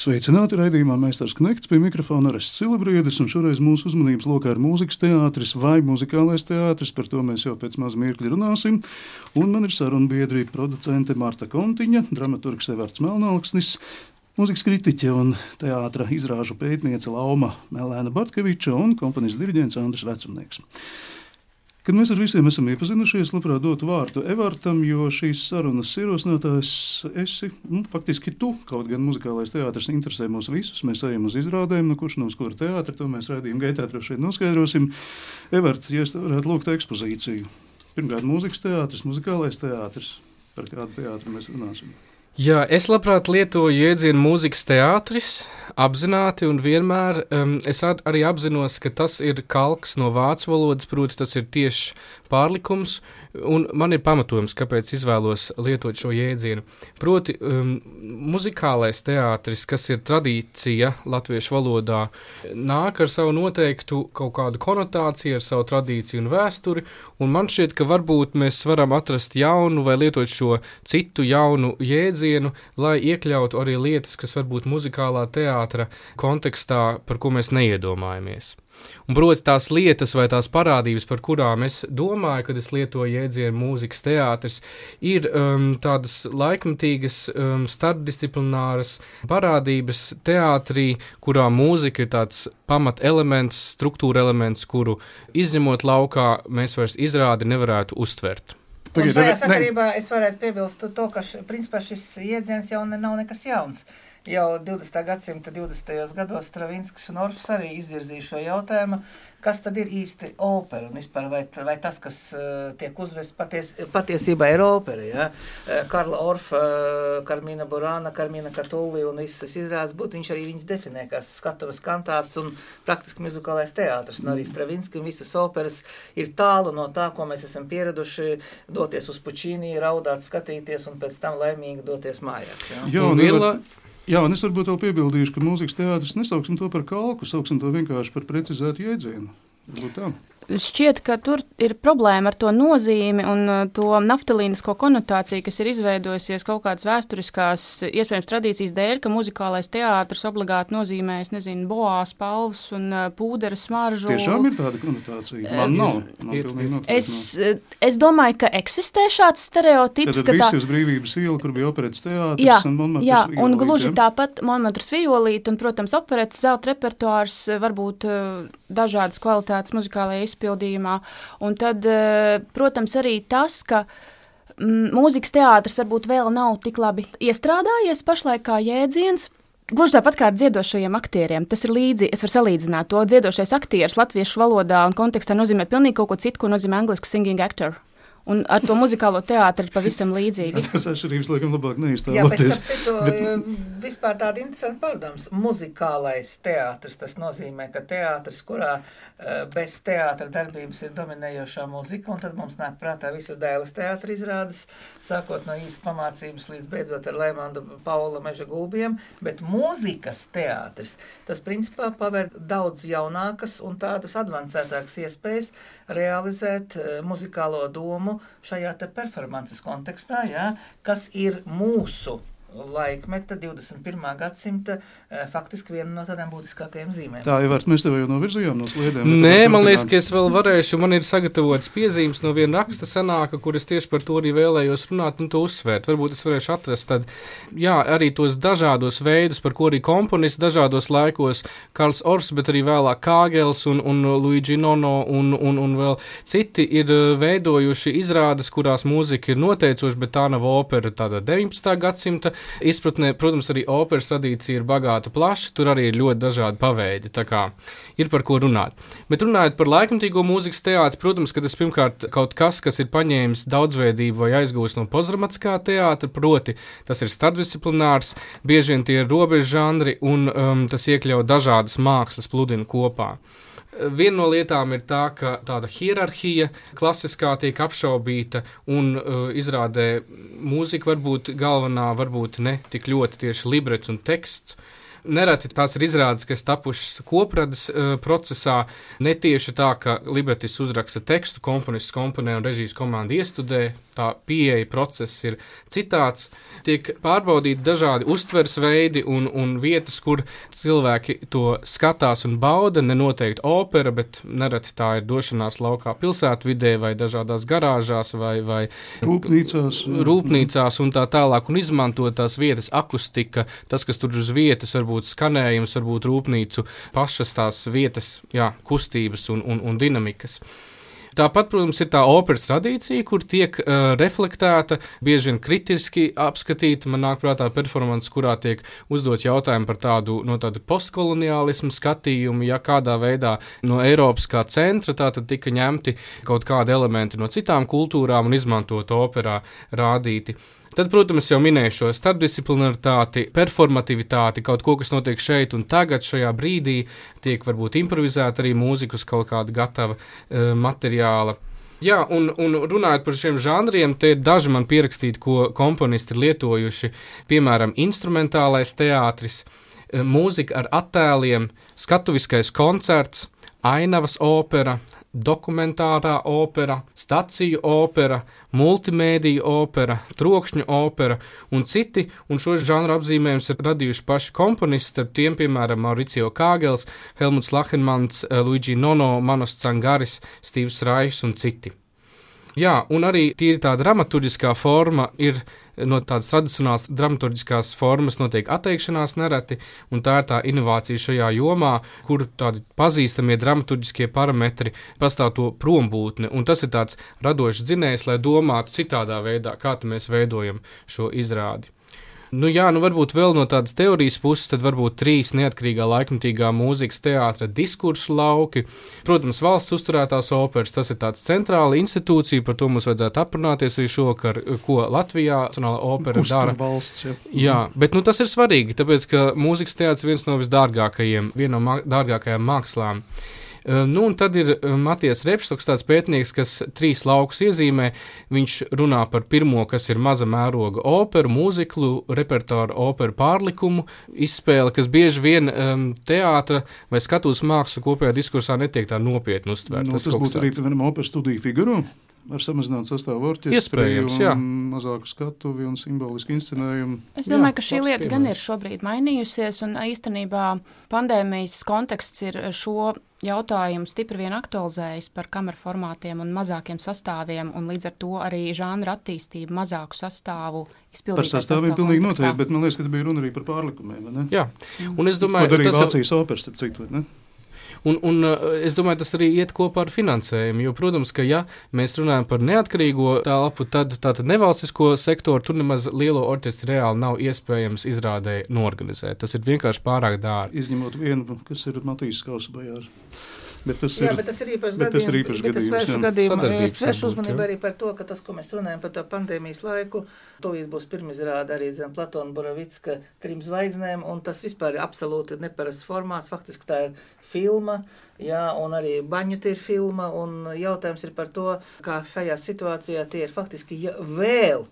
Sveicināti raidījumā Meistars Knekts. Pie mikrofona Arests Silbriedis, un šoreiz mūsu uzmanības lokā ir mūzikas teātris vai muzikālais teātris, par to mēs jau pēc maz mirkļa runāsim, un man ir saruna biedri producente Marta Kontiņa, dramaturgs Evarts Melnalksnis, mūzikas kritiķe un teātra izrāžu pētniece Lauma Melēna Bartkeviča un kompanies diriģents Andris Vecumnieks. Kad mēs ar visiem esam iepazinušies, labprāt dotu vārdu Evartam, jo šīs sarunas ierosinātājs esi nu, faktiski tu. Kaut gan muzikālais teātris interesē mūs visus, mēs ejam uz izrādēm, nu, kurš no kura teātra, to mēs redzējām gaitā droši vien noskaidrosim. Evart, ja es varētu lūgt ekspozīciju. Pirmkārt, mūzikas teātris, muzikālais teātris. Par kādu teātru mēs runāsim? Jā, es labprāt lietoju jēdzienu mūzikas teātris, apzināti un vienmēr. Um, es ar, arī apzinos, ka tas ir kalks no vācu valodas, proti, tas ir tieši pārlikums, un man ir pamatojums, kāpēc izvēlos lietot šo jēdzienu. Proti, um, muzikālais teātris, kas ir tradīcija latviešu valodā, nāk ar savu noteiktu kaut kādu konotāciju, ar savu tradīciju un vēsturi, un man šķiet, ka varbūt mēs varam atrast jaunu vai lietot šo citu jaunu jēdzienu, lai iekļautu arī lietas, kas varbūt muzikālā teātra kontekstā, par ko mēs neiedomājamies. Un, proti, tās lietas vai tās parādības, par kurām es domāju, kad es lietoju jēdzienu mūzikas teātris, ir um, tādas laikmatīgas, um, starpdisciplināras parādības teātrī, kurā mūzika ir tāds pamat elements, struktūra elements, kuru izņemot laukā, mēs vairs izrādi nevarētu uztvert. Un šajā sakarībā es varētu piebilst to, ka š, principā šis jēdziens jau ne, nav nekas jauns. Jau 20. gadsimta 20. gados Stravinskis un Orfs arī izvirzīja šo jautājumu, kas tad ir īsti opera un vispār vai, vai tas, kas uh, tiek uzvests paties, patiesībā ir opera. Ja? Karla Orfa, Karmina Burāna, Karmina Katuli un visas izrādes būtu, viņš arī viņas definē kā skatuves kantāts un praktiski muzikālais teātris. Un arī Stravinski un visas operas ir tālu no tā, ko mēs esam pieraduši doties uz Pučīnī, raudāt, skatīties un pēc tam laimīgi doties mājās. Ja? Jā, un Vila... Jā, un es varbūt vēl piebildīšu, ka mūzikas teātris nesauksim to par kalku, sauksim to vienkārši par precizētu jēdzienu. Varbūt tā šķiet, ka tur ir problēma ar to nozīmi un uh, to naftalīnisko konotāciju, kas ir izveidojusies kaut kādas vēsturiskās, iespējams, tradīcijas dēļ, ka muzikālais teātris obligāti nozīmē, es nezinu, boās, palvas un uh, pūdera smaržu. Tiešām ir tāda konotācija. Man nav. Man ir, ir. Es, es domāju, ka eksistē šāds stereotips. Tad ka visi tā... uz brīvības ielu, kur bija operetes teātris jā, un Monmatras Jā, violīt, un gluži tāpat Monmatras violīt un, protams, operetes zelta repertuārs varbūt dažādas kvalitātes muzikālajai izpildījumā izpildījumā. Un tad, eh, protams, arī tas, ka mm, mūzikas teātris varbūt vēl nav tik labi iestrādājies pašlaik kā jēdziens. Gluži tāpat kā ar dziedošajiem aktieriem. Tas ir līdzīgi, es varu salīdzināt to. Dziedošais aktieris latviešu valodā un kontekstā nozīmē pilnīgi ko citu, ko nozīmē angļuiski singing actor. Un ar to muzikālo teātri ir pavisam līdzīgi. Tas atšķirības laikam labāk neiztēloties. Jā, bet citu, bet... vispār tāda interesanta pārdoms. Muzikālais teātris, tas nozīmē, ka teātris, kurā eh, bez teātra darbības ir dominējošā muzika, un tad mums nāk prātā visas dēles teātra izrādes, sākot no īsas pamācības līdz beidzot ar Leimanda Paula meža gulbiem, bet mūzikas teātris, tas principā paver daudz jaunākas un tādas advancētākas iespējas realizēt uh, muzikālo domu šajā performances kontekstā, ja, kas ir mūsu laikmeta, 21. gadsimta, eh, faktiski viena no tādām būtiskākajām zīmēm. Tā jau var, mēs tev jau novirzījām no sliedēm. Nē, man liekas, ka es vēl varēšu, man ir sagatavotas piezīmes no viena raksta sanāka, kur es tieši par to arī vēlējos runāt un to uzsvērt. Varbūt es varēšu atrast tad, jā, arī tos dažādos veidus, par ko arī komponists dažādos laikos, Karls Ors, bet arī vēlāk Kāgels un, un Luigi Nono un, un, un vēl citi ir eh, veidojuši izrādes, kurās mūzika ir noteicoša, bet tā nav opera tāda 19. gadsimta izpratnē, protams, arī operas tradīcija ir bagāta, plaša. Tur arī ir ļoti dažādi paveidi. Tā kā ir par ko runāt. Bet runājot par laikmatīgo mūzikas teātri, protams, ka tas pirmkārt kaut kas, kas ir paņēmis daudzveidību vai aizgūst no postdramatiskā teātra, proti, tas ir starpdisciplinārs, bieži vien tie ir robežu žanri un um, tas iekļauj dažādas mākslas pludinu kopā. Viena no lietām ir tā, ka tāda hierarhija klasiskā tiek apšaubīta, un uh, izrādē mūzika varbūt galvenā, varbūt ne tik ļoti tieši librets un teksts. Nereti tās ir izrādes, kas tapušas kopradas uh, procesā. Netieši tā, ka libretis uzraksta tekstu, komponists komponē un režijas komanda iestudē. Tā pieeja process ir citāds. Tiek pārbaudīti dažādi uztveres veidi un, un vietas, kur cilvēki to skatās un bauda. Ne noteikti opera, bet nereti tā ir došanās laukā pilsētvidē vai dažādās garāžās vai, vai rūpnīcās. rūpnīcās un tā tālāk. Un izmantot tās vietas akustika, tas, kas tur uz vietas var varbūt skanējums, varbūt rūpnīcu pašas tās vietas, jā, kustības un, un, un dinamikas. Tāpat, protams, ir tā operas tradīcija, kur tiek uh, reflektēta, bieži vien kritiski apskatīta. Man nāk prātā performance, kurā tiek uzdot jautājumi par tādu, no tādu postkoloniālismu skatījumu, ja kādā veidā no Eiropas kā centra tātad tika ņemti kaut kādi elementi no citām kultūrām un izmantot operā rādīti. Tad, protams, jau minēju šo starpdisciplinaritāti, performativitāti, kaut ko, kas notiek šeit un tagad, šajā brīdī, tiek varbūt improvizēta arī mūzikas kaut kāda gatava uh, materiāla. Jā, un, un runājot par šiem žanriem, te ir daži man pierakstīti, ko komponisti ir lietojuši. Piemēram, instrumentālais teātris, eh, mūzika ar attēliem, skatuviskais koncerts, ainavas opera, dokumentārā opera, staciju opera, multimēdija opera, trokšņu opera un citi, un šo žanru apzīmējumus ir radījuši paši komponisti, starp tiem, piemēram, Mauricio Kāgels, Helmuts Lahenmans, Luigi Nono, Manos Cangaris, Stīvs Rais un citi. Jā, un arī tīri tā dramaturgiskā forma ir no tādas tradicionālas dramaturgiskās formas notiek atteikšanās nereti, un tā ir tā inovācija šajā jomā, kur tādi pazīstamie dramaturgiskie parametri pastāv to prombūtni, un tas ir tāds radošs dzinējs, lai domātu citādā veidā, kā mēs veidojam šo izrādi. Nu, jā, nu varbūt vēl no tādas teorijas puses, tad varbūt trīs neatkarīgā laikmatīgā mūzikas teātra diskursu lauki. Protams, valsts uzturētās operas, tas ir tāds centrāla institūcija, par to mums vajadzētu aprunāties arī šovakar, ko Latvijā Nacionāla opera Uztur dara. valsts, jā. Jā, bet nu, tas ir svarīgi, tāpēc, ka mūzikas teātris viens no visdārgākajiem, viena no mā dārgākajām mākslām. Uh, nu, un tad ir uh, Matijas Repštoks, tāds pētnieks, kas trīs laukus iezīmē. Viņš runā par pirmo, kas ir maza mēroga operu, mūziklu, repertuāru operu pārlikumu izspēle, kas bieži vien um, teātra vai skatuves māksla kopējā diskursā netiek tā nopietni uztvērta. Nu, tas kas būtu arī vienam operas studiju figūru. Ar samazinātu sastāvu orķestri, mazāku skatuvi un simbolisku inscenējumu. Es domāju, Jā, ka šī lieta gan piemērs. ir šobrīd mainījusies, un īstenībā pandēmijas konteksts ir šo jautājumu stipri vien aktualizējis par kameru formātiem un mazākiem sastāviem, un līdz ar to arī žanra attīstību, mazāku sastāvu izpildīt. Par sastāviem pilnīgi noteikti, bet man liekas, ka bija runa arī par pārlikumiem. vai ne? Jā, un es domāju, darīja tas jau- Vācijas operas, starp citu, vai ne? Un, un uh, es domāju, tas arī iet kopā ar finansējumu. Jo, protams, ka ja mēs runājam par neatkarīgo telpu, tad tātad nevalstisko sektoru tur nemaz lielo orķestri reāli nav iespējams izrādē norganizēt. Tas ir vienkārši pārāk dārgi. Izņemot vienu, kas ir Matīs Kausabajārs. Bet tas Jā, ir, bet tas ir īpašs bet tas ir gadījums. bet es gadījums, vēršu. Sadarbības Es vēršu uzmanību arī par to, ka tas, ko mēs runājam par to pandēmijas laiku, tūlīt būs pirmizrāda arī zem Platona Borovicka trim zvaigznēm, un tas vispār ir absolūti neparasts formāts. Faktiski tā ir filma, jā, un arī baņuta ir filma, jautājums ir par to, kā šajā situācijā tie ir faktiski vēl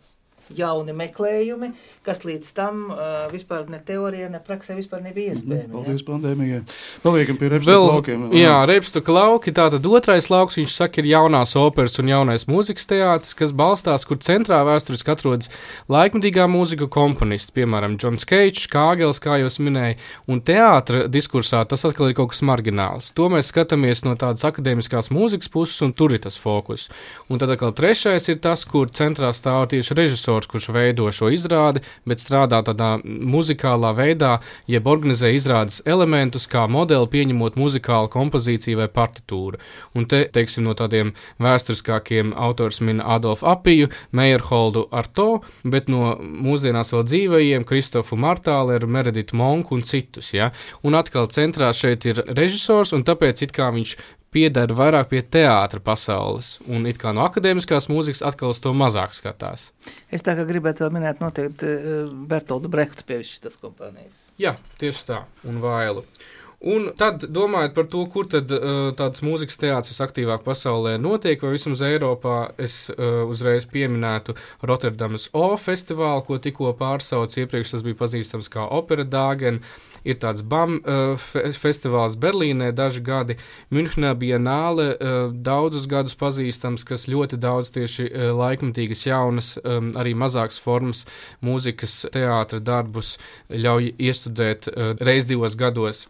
jauni meklējumi, kas līdz tam uh, vispār ne teorijā, ne praksē vispār nebija iespējami. jā. Paldies pandēmijai. Paliekam pie repstu laukiem. jā, Repstuka lauki, tātad otrais lauks, viņš saka, ir jaunās operas un jaunais mūzikas teātris, kas balstās, kur centrā vēsturiski atrodas laikmatīgā mūzika komponisti, piemēram, Džons Keits, Kāgels, kā es minēju, un teātra diskursā tas atkal ir kaut kas margināls. To mēs skatāmies no tādas akadēmiskās mūzikas puses, un tur ir tas fokus. Un tad atkal trešais ir tas, kur centrā stāv tieši režisors, kurš veido šo izrādi, bet strādā tādā muzikālā veidā, jeb organizē izrādes elementus, kā modeli pieņemot muzikālu kompozīciju vai partitūru. Un te, teiksim, no tādiem vēsturiskākiem autors min Adolfu Apiju, Meyerholdu Arto, bet no mūsdienās vēl dzīvajiem Kristofu Martāleru, Mereditu Monku un citus. Ja? Un atkal centrā šeit ir režisors, un tāpēc it kā viņš pieder vairāk pie teātra pasaules, un it kā no akadēmiskās mūzikas atkal uz to mazāk skatās. Es tā kā gribētu vēl minēt noteikti uh, Bertoldu Brehtu pie šīs kompānijas. Jā, tieši tā, un vailu. Un tad domājot par to, kur tad uh, tāds mūzikas teātris visaktīvāk pasaulē notiek, vai vismaz Eiropā, es uh, uzreiz pieminētu Rotterdamas O festivālu, ko tikko pārsauc iepriekš, tas bija pazīstams kā Opera Dāgen. Ir tāds BAM uh, fe festivāls Berlīnē daži gadi, Münchenā bija nāle uh, daudzus gadus pazīstams, kas ļoti daudz tieši uh, laikmatīgas jaunas, um, arī mazākas formas mūzikas teātra darbus ļauj iestudēt reiz divos gados.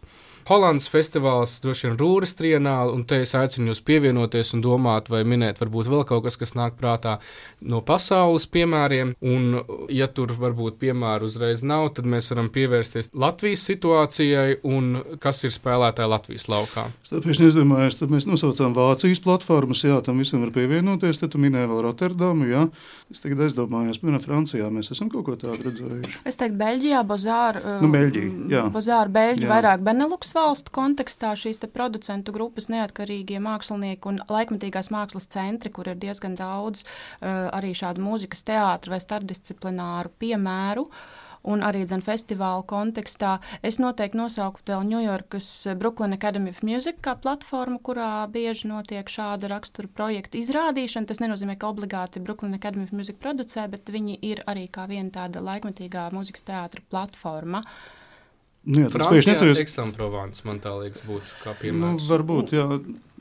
Holandas festivāls, droši vien Rūras trienāli, un te es aicinu jūs pievienoties un domāt, vai minēt varbūt vēl kaut kas, kas nāk prātā no pasaules piemēriem, un ja tur varbūt piemēru uzreiz nav, tad mēs varam pievērsties Latvijas situācijai un kas ir spēlētāji Latvijas laukā. Tāpēc es domāju, tad mēs nosaucām Vācijas platformas, jā, tam visam var pievienoties, tad tu minēji vēl Rotterdamu, jā. Es tagad aizdomājos, piemēram, Francijā mēs esam kaut ko tādu redzējuši. Es teiktu, Beļģijā, Bozāra, Nu, Beļģija, jā. Bozāra, Beļģi, Jā. vairāk Benelux valstu kontekstā šīs producentu grupas neatkarīgie mākslinieki un laikmatīgās mākslas centri, kur ir diezgan daudz uh, arī šādu mūzikas teātru vai starpdisciplināru piemēru. Un arī dzen, festivāla kontekstā es noteikti nosauktu vēl Ņujorkas Brooklyn Academy of Music kā platformu, kurā bieži notiek šāda rakstura projekta izrādīšana. Tas nenozīmē, ka obligāti Brooklyn Academy of Music producē, bet viņi ir arī kā viena tāda laikmatīgā mūzikas teātra platforma. Nu, jā, tas Francijā necerēs. Eksamprovāns, man tā liekas, būtu kā Nu, piemērs. varbūt, jā.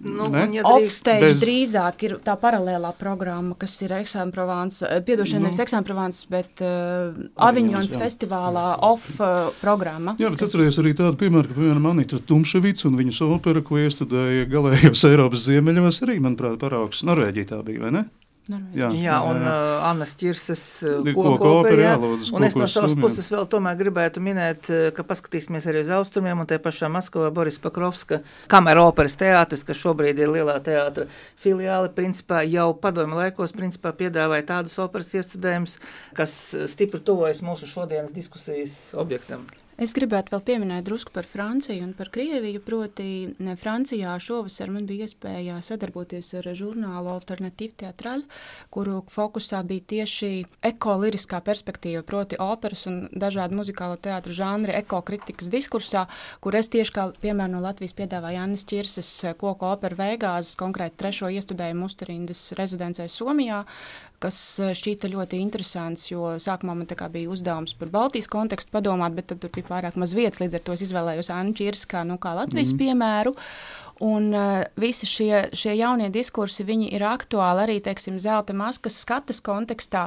Nu, ja Offstage bez- drīzāk ir tā paralēlā programma, kas ir Examprovāns, piedošana, Nu. nevis Examprovāns, bet uh, Aviņons, Aviņons festivālā off uh, programma. Jā, bet atcerieties arī tādu piemēru, ka, piemēram, Anita Tumševica un viņas opera, ko iestudēja galējos Eiropas ziemeļos, arī, manuprāt, paraugs Norvēģija tā bija, vai ne? Norvēģija. Jā, un uh, Anna Čirses uh, Koku koku opera, opera, jā, jā. lūdzu, Un es no savas puses vēl tomēr gribētu minēt, ka paskatīsimies arī uz austrumiem, un te pašā Maskavā Boris Pakrovska kamera operas teātris, kas šobrīd ir lielā teātra filiāli, principā jau padomu laikos principā piedāvāja tādus operas iestudējumus, kas stipri tuvojas mūsu šodienas diskusijas objektam. Es gribētu vēl pieminēt drusku par Franciju un par Krieviju. Proti, Francijā šovasar man bija iespēja sadarboties ar žurnālu Alternatīvu teatrāļu, kuru fokusā bija tieši ekoliriskā perspektīva, proti, operas un dažādu muzikālo teātru žanri ekokritikas diskursā, kur es tieši kā piemēram no Latvijas piedāvāju Jānis Čirses koku operu Veigāzes, konkrēti trešo iestudējumu Musterindas rezidencē Somijā, kas eh, šķīta ļoti interesants, jo sākumā man bija uzdevums par Baltijas kontekstu padomāt, bet tur bija pārāk maz vietas, līdz ar to es izvēlējos Annu Čirsu kā, nu, kā Latvijas mm. piemēru. Un uh, visi šie, šie jaunie diskursi, viņi ir aktuāli arī, teiksim, zelta maskas skatas kontekstā.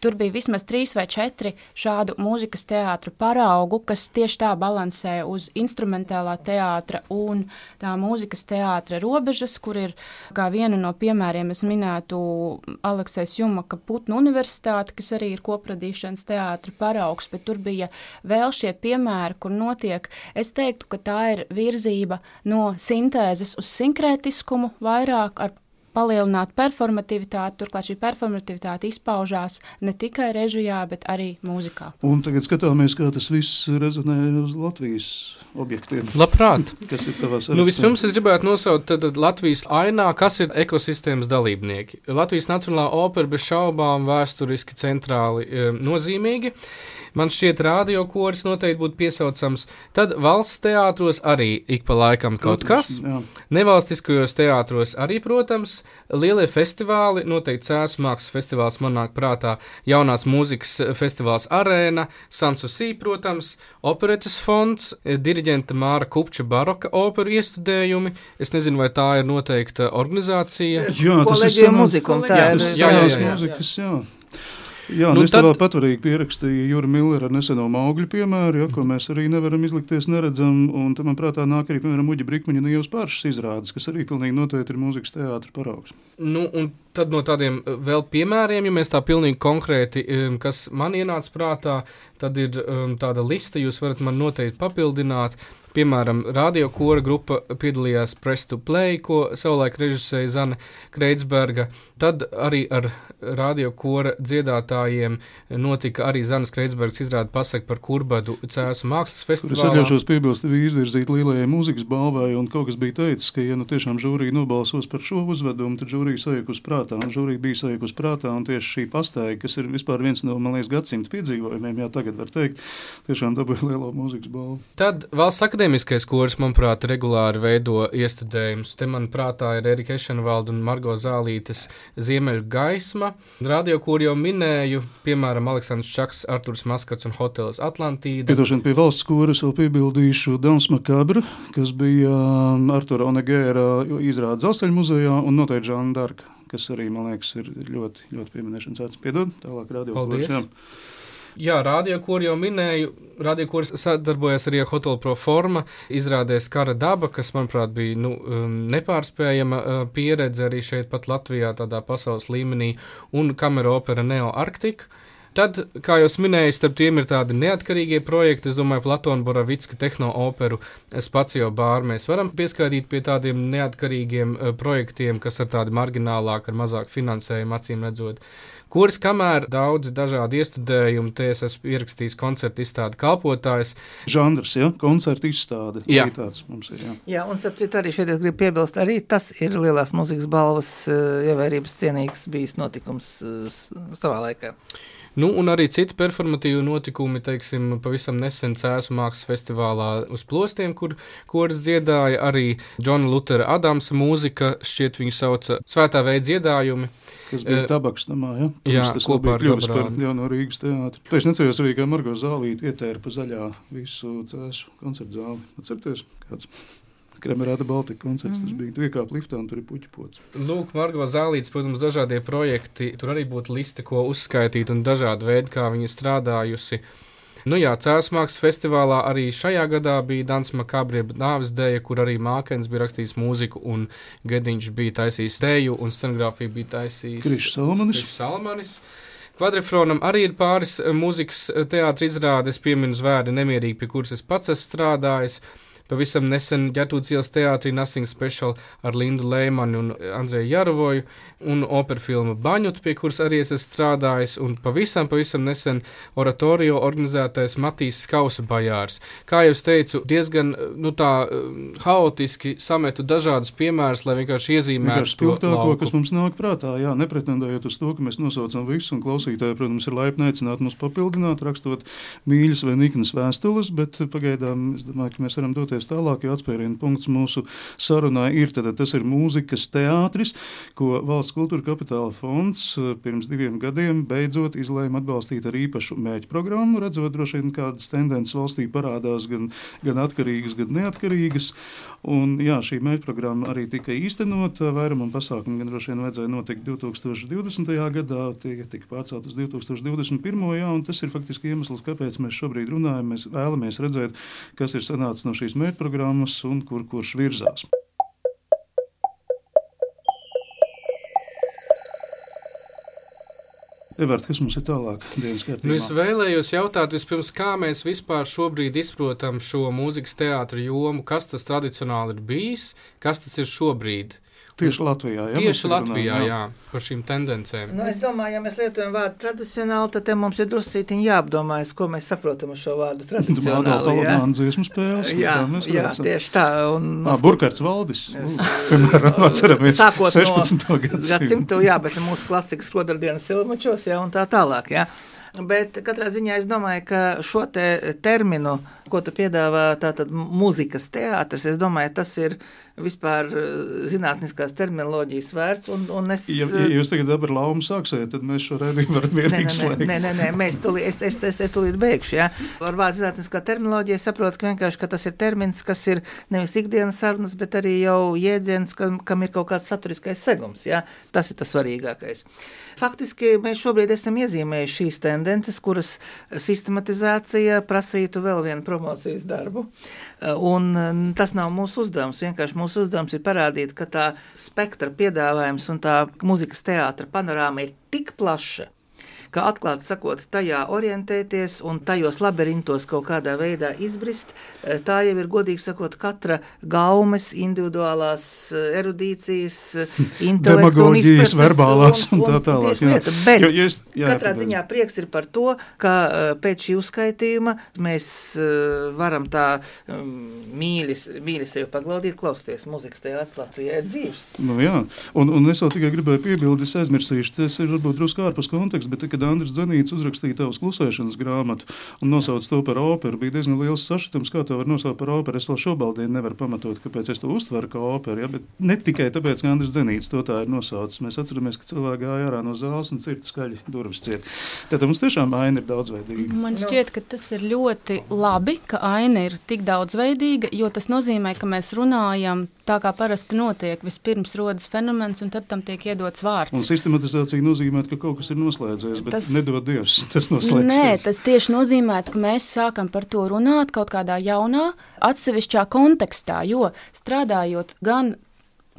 Tur bija vismaz trīs vai četri šādu mūzikas teātru paraugu, kas tieši tā balansē uz instrumentālā teātra un tā mūzikas teātra robežas, kur ir kā vienu no piemēriem es minētu Aleksēs Jumaka Putnu universitāti, kas arī ir kopradīšanas teātra paraugs, bet tur bija vēl šie piemēri, kur notiek, es teiktu, ka tā ir virzība no sintēzes uz sinkrētiskumu vairāk ar palielināt performativitāti, turklāt šī performativitāte izpaužās ne tikai režijā, bet arī mūzikā. Un tagad skatāmies, kā tas viss rezonē uz Latvijas objektiem. Labprāt! Kas ir tavās Nu, vispirms es gribētu nosaukt tad, tad Latvijas ainā, kas ir ekosistēmas dalībnieki. Latvijas Nacionālā opera bez šaubām vēsturiski centrāli e, nozīmīgi. Man šķiet, radio koris noteikti būtu piesaucams. Tad valsts teātros arī ik pa laikam kaut kas. Jā. Nevalstiskajos teātros arī, protams, lielie festivāli, noteikti Cēlus mākslas festivāls man nāk prātā, jaunās mūzikas festivāls Arēna, Sansusī, protams, operetes fonds, eh, diriģenta Māra Kupča baroka operu iestudējumi. Es nezinu, vai tā ir noteikta organizācija. Jā, tas ir Jā, ir. jā, Tas ir jā, senās jā, jā. mūzikas, jā. Jā, Nu es tad- vēl patvarīgi pierakstīju Jūra Millera neseno augļu piemēru, ja, ko mēs arī nevaram izlikties neredzam, un tam man prātā nāk arī, piemēram, Uģa Brikmaņa un Ievas pāršas izrādes, kas arī pilnīgi noteikti ir mūzikas teātra paraugs. Nu, un tad no tādiem eh, vēl piemēriem, ja mēs tā pilnīgi konkrēti, kas man ienāca prātā, tad ir tāda lista, jūs varat man noteikti papildināt. Piemēram, radio kora grupa piedalījās Press to Play, ko savulaik režisēja Zana Kreitsberga. Tad arī ar radio kora dziedātājiem notika arī Zanas Kreitsbergas izrāda pasaka par Kurbadu Cēsu mākslas Kur es atļaušos piebilst, bija izvirzīta lielajai mūzikas balvai, un kaut kas bija teicis, ka, ja nu tiešām žūrija nobalsos par šo uzvedumu, tad žūrija sajūta uz prātā, un žūrija bija sajūta uz prātā, un tieši šī pastaiga, kas ir vispār viens no, man liekas, gadsimta piedzīvojumiem, jā, tagad var teikt, tiešām dabūja lielo mūzikas balvu. Tad Valsts akadēmija akadēmiskais kurs, manuprāt, regulāri veido iestudējumus. Te, manuprāt, ir Erika Ešenvalda un Margo Zālītes Ziemeļu gaisma. Radio, kur jau minēju, piemēram, Aleksandrs Čaks, Arturs Maskats un Hotels Atlantīda. Piedošana pie valsts koras vēl piebildīšu Dans Makabra, kas bija um, Artura Onegēra izrādes Zelseļu muzejā un noteikti Žāna Darka, kas arī, man liekas, ir ļoti, ļoti pieminēšanas vērts. Piedod, tālāk radio Paldies. koras, jā. Jā, radio, kur jau minēju, radio, kuras sadarbojas arī ar Hotel Proforma, izrādēs kara daba, kas, manuprāt, bija nu, um, nepārspējama uh, pieredze arī šeit pat Latvijā, tādā pasaules līmenī, un kamera opera Neo Arctic. Tad, kā jau minēju, starp tiem ir tādi neatkarīgie projekti. Es domāju, Platona Boravicka tehno-operu Spacio bāru. Mēs varam pieskaitīt pie tādiem neatkarīgiem uh, projektiem, kas ir tādi marginālāki, ar mazāk finansējumu, acīm redzot. Kuras kamēr daudzi dažādi iestudējumi, te es esmu ierakstījis koncertu izstādi kalpotājs. Žanrs, ja? koncerta izstāde. Jā. Tāds mums ir. Jā. Jā, un starp citu arī šeit es gribu piebilst, arī tas ir lielās mūzikas balvas eh, ievērības cienīgs bijis notikums eh, savā laikā. Nu, un arī citi performatīvi notikumi, teiksim, pavisam nesen Cēzu mākslas festivālā uz plostiem, kur koris dziedāja arī Džona Lutera Adamsa mūzika, šķiet viņu sauca Svētā veida dziedājumi. Kas bija Eh, tabaks namā, ja? jā, Pirms tas kopā ar kļuvis par jauno Rīgas teātri. Pēc necējos arī, kā Margo Zālīti ietēra pa zaļā visu cēšu koncertu zāli. Atcerieties, kāds Kremerāta Baltika koncerts, Mhm. tas bija. Tu iekāp liftā un tur ir puķi pots. Lūk, Margo Zālīts, protams, dažādie projekti, tur arī būtu liste, ko uzskaitīt, un dažādi veidi, kā viņa strādājusi. Nu jā, Cēlus mākslas festivālā arī šajā gadā bija Dans Makabrija nāves dēja, kur arī Mākens bija rakstījis mūziku, un Gediņš bija taisījis dēju, un scenogrāfiju bija taisījis Krišs Salmanis. Krišs Salmanis. Kvadrifronam arī ir pāris eh, mūzikas teātris izrādes, pieminu zvērdi nemierīgi, pie kuras es pats esmu strādājis. Pavisam nesen ģērbtūts ielas teātrī Nothing Special ar Lindu Lēmanu un Andreju Jarovoju un opera filmu Baņut, pie kuras arī es esmu strādājis, un pavisam, pavisam nesen oratorio organizētais Matīs Skausa bajārs. Kā jau es teicu, diezgan, nu tā, haotiski sametu dažādus piemērus, lai vienkārši iezīmētu to lauku. kas mums nāk prātā, jā, nepretendējot uz to, ka mēs nosaucam visu, un klausītāji, protams, ir laipni aicināti mums papildināt, rakstot mīļas vai niknas vēstules, bet pagaidām es domāju, ka mēs varam doties tālāk, jo atspērienu punkts mūsu sarunā ir, tad tas ir mūzikas teātris, ko Valsts kultūra kapitāla fonds eh, pirms diviem gadiem beidzot izlēma atbalstīt ar īpašu mēģi programmu, redzot droši vien kādas tendences valstī parādās gan, gan atkarīgas, gan neatkarīgas, un jā, šī mēģi programma arī tika īstenota, vairumam pasākumu gan droši vien vajadzēja notikt 2020. gadā, tie tika pārcelt uz 2021. jā, tas ir faktiski iemesls, kāpēc mēs šobrīd runājam, mēs vēlamies redzēt, kas ir sanācis no šīs mēģi programmas un kur kurš virzās. Evert, kas mums ir tālāk? Nu, es vēlējos jautāt, vispirms, kā mēs vispār šobrīd izprotam šo mūzikas teātra jomu, kas tas tradicionāli ir bijis, kas tas ir šobrīd. Tieši Latvijā, jā? mēs Tieši Latvijā, runājam, jā, par šīm tendencēm. Nu, es domāju, ja mēs lietojam vārdu tradicionāli, tad mums ir drusītiņi jāapdomājas, ko mēs saprotam ar šo vārdu tradicionāli. jā? Lamāna dziesmu spēles. Jā, tā mēs jā, redzam. tieši tā. Un, Ā, Burkhards Valdis. Es- Piemēram, atceramies Sākot 16. no gadsimta, jā, bet mūsu klasikas rodardienas silmačos, jā, un tā tālāk, jā. Bet katrā ziņā es domāju, ka šo te terminu, ko tu piedāvā, tātad mūzikas teātris, es domāju, tas ir vispār eh, zinātniskās terminoloģijas vērts, un, un es... Ja, ja jūs tagad ar laumu sāksiet, tad mēs šo redzējumu varam vienīgi slēgt. nē, nē, nē, mēs tūlīt, es, es, es, es tūlīt beigšu. Ja? Ar vārdu zinātniskā terminoloģija saprotu, ka, vienkārši, ka tas ir termins, kas ir nevis ikdienas sarunas, bet arī jau jēdziens, kam, kam ir kaut kāds saturiskais segums. Ja? Tas ir tas svarīgākais. Faktiski mēs šobrīd esam iezīmējuši šīs tendences, kuras sistematizācija prasītu vēl vienu promocijas darbu. Un mm, tas nav mūsu uzdevums. Vienkārši mūsu uzdevums ir parādīt, ka tā spektra piedāvājums un tā mūzikas teātra panorāma ir tik plaša, ka atklāti sakot, tajā orientēties un tajos labirintos kaut kādā veidā izbrist, eh, tā jau ir godīgi sakot, katra gaumes, individuālās eh, erudīcijas, eh, un izpratnes verbālās un tā tālāk, jā. Lieta, bet Jo- es- jā, katrā pagaidi. ziņā prieks ir par to, ka pēc šī uzskaitījuma mēs varam tā mīļi, mīļi sevi paglaudīt, klausīties muzikas Latvijā ir dzīves. Nu, jā, un, un es vēl tikai gribēju piebildīt, es aizmirsīšu, tas ir varbūt drusku ārpus konteksta, bet, kad kad Andris Zanīts uzrakstīja tavas klusēšanas grāmatu un nosauca to par operu, bija diezgan liels sašutums, kā to var nosaukt par operu. Es vēl šobrīd nevaru pamatot, kāpēc es to uztveru kā operu, ja? bet ne tikai tāpēc, ka Andris Zanīts to tā ir nosaucis. Mēs atceramies, ka cilvēki gāja ārā no zāles un cirta skaļi durvis ciet. Tātad mums tiešām aina ir daudzveidīga. Man šķiet, ka tas ir ļoti labi, ka aina ir tik daudzveidīga, jo tas nozīmē, ka mēs runājam tā, kā parasti notiek. Vispirms rodas fenomens, un tad tam tiek iedots vārds. Un sistematizācija nozīmē, ka kaut kas ir noslēdzies, bet tas nedod Dievs. Tas noslēgsies. Nē, tas tieši nozīmē, ka mēs sākam par to runāt kaut kādā jaunā, atsevišķā kontekstā, jo strādājot gan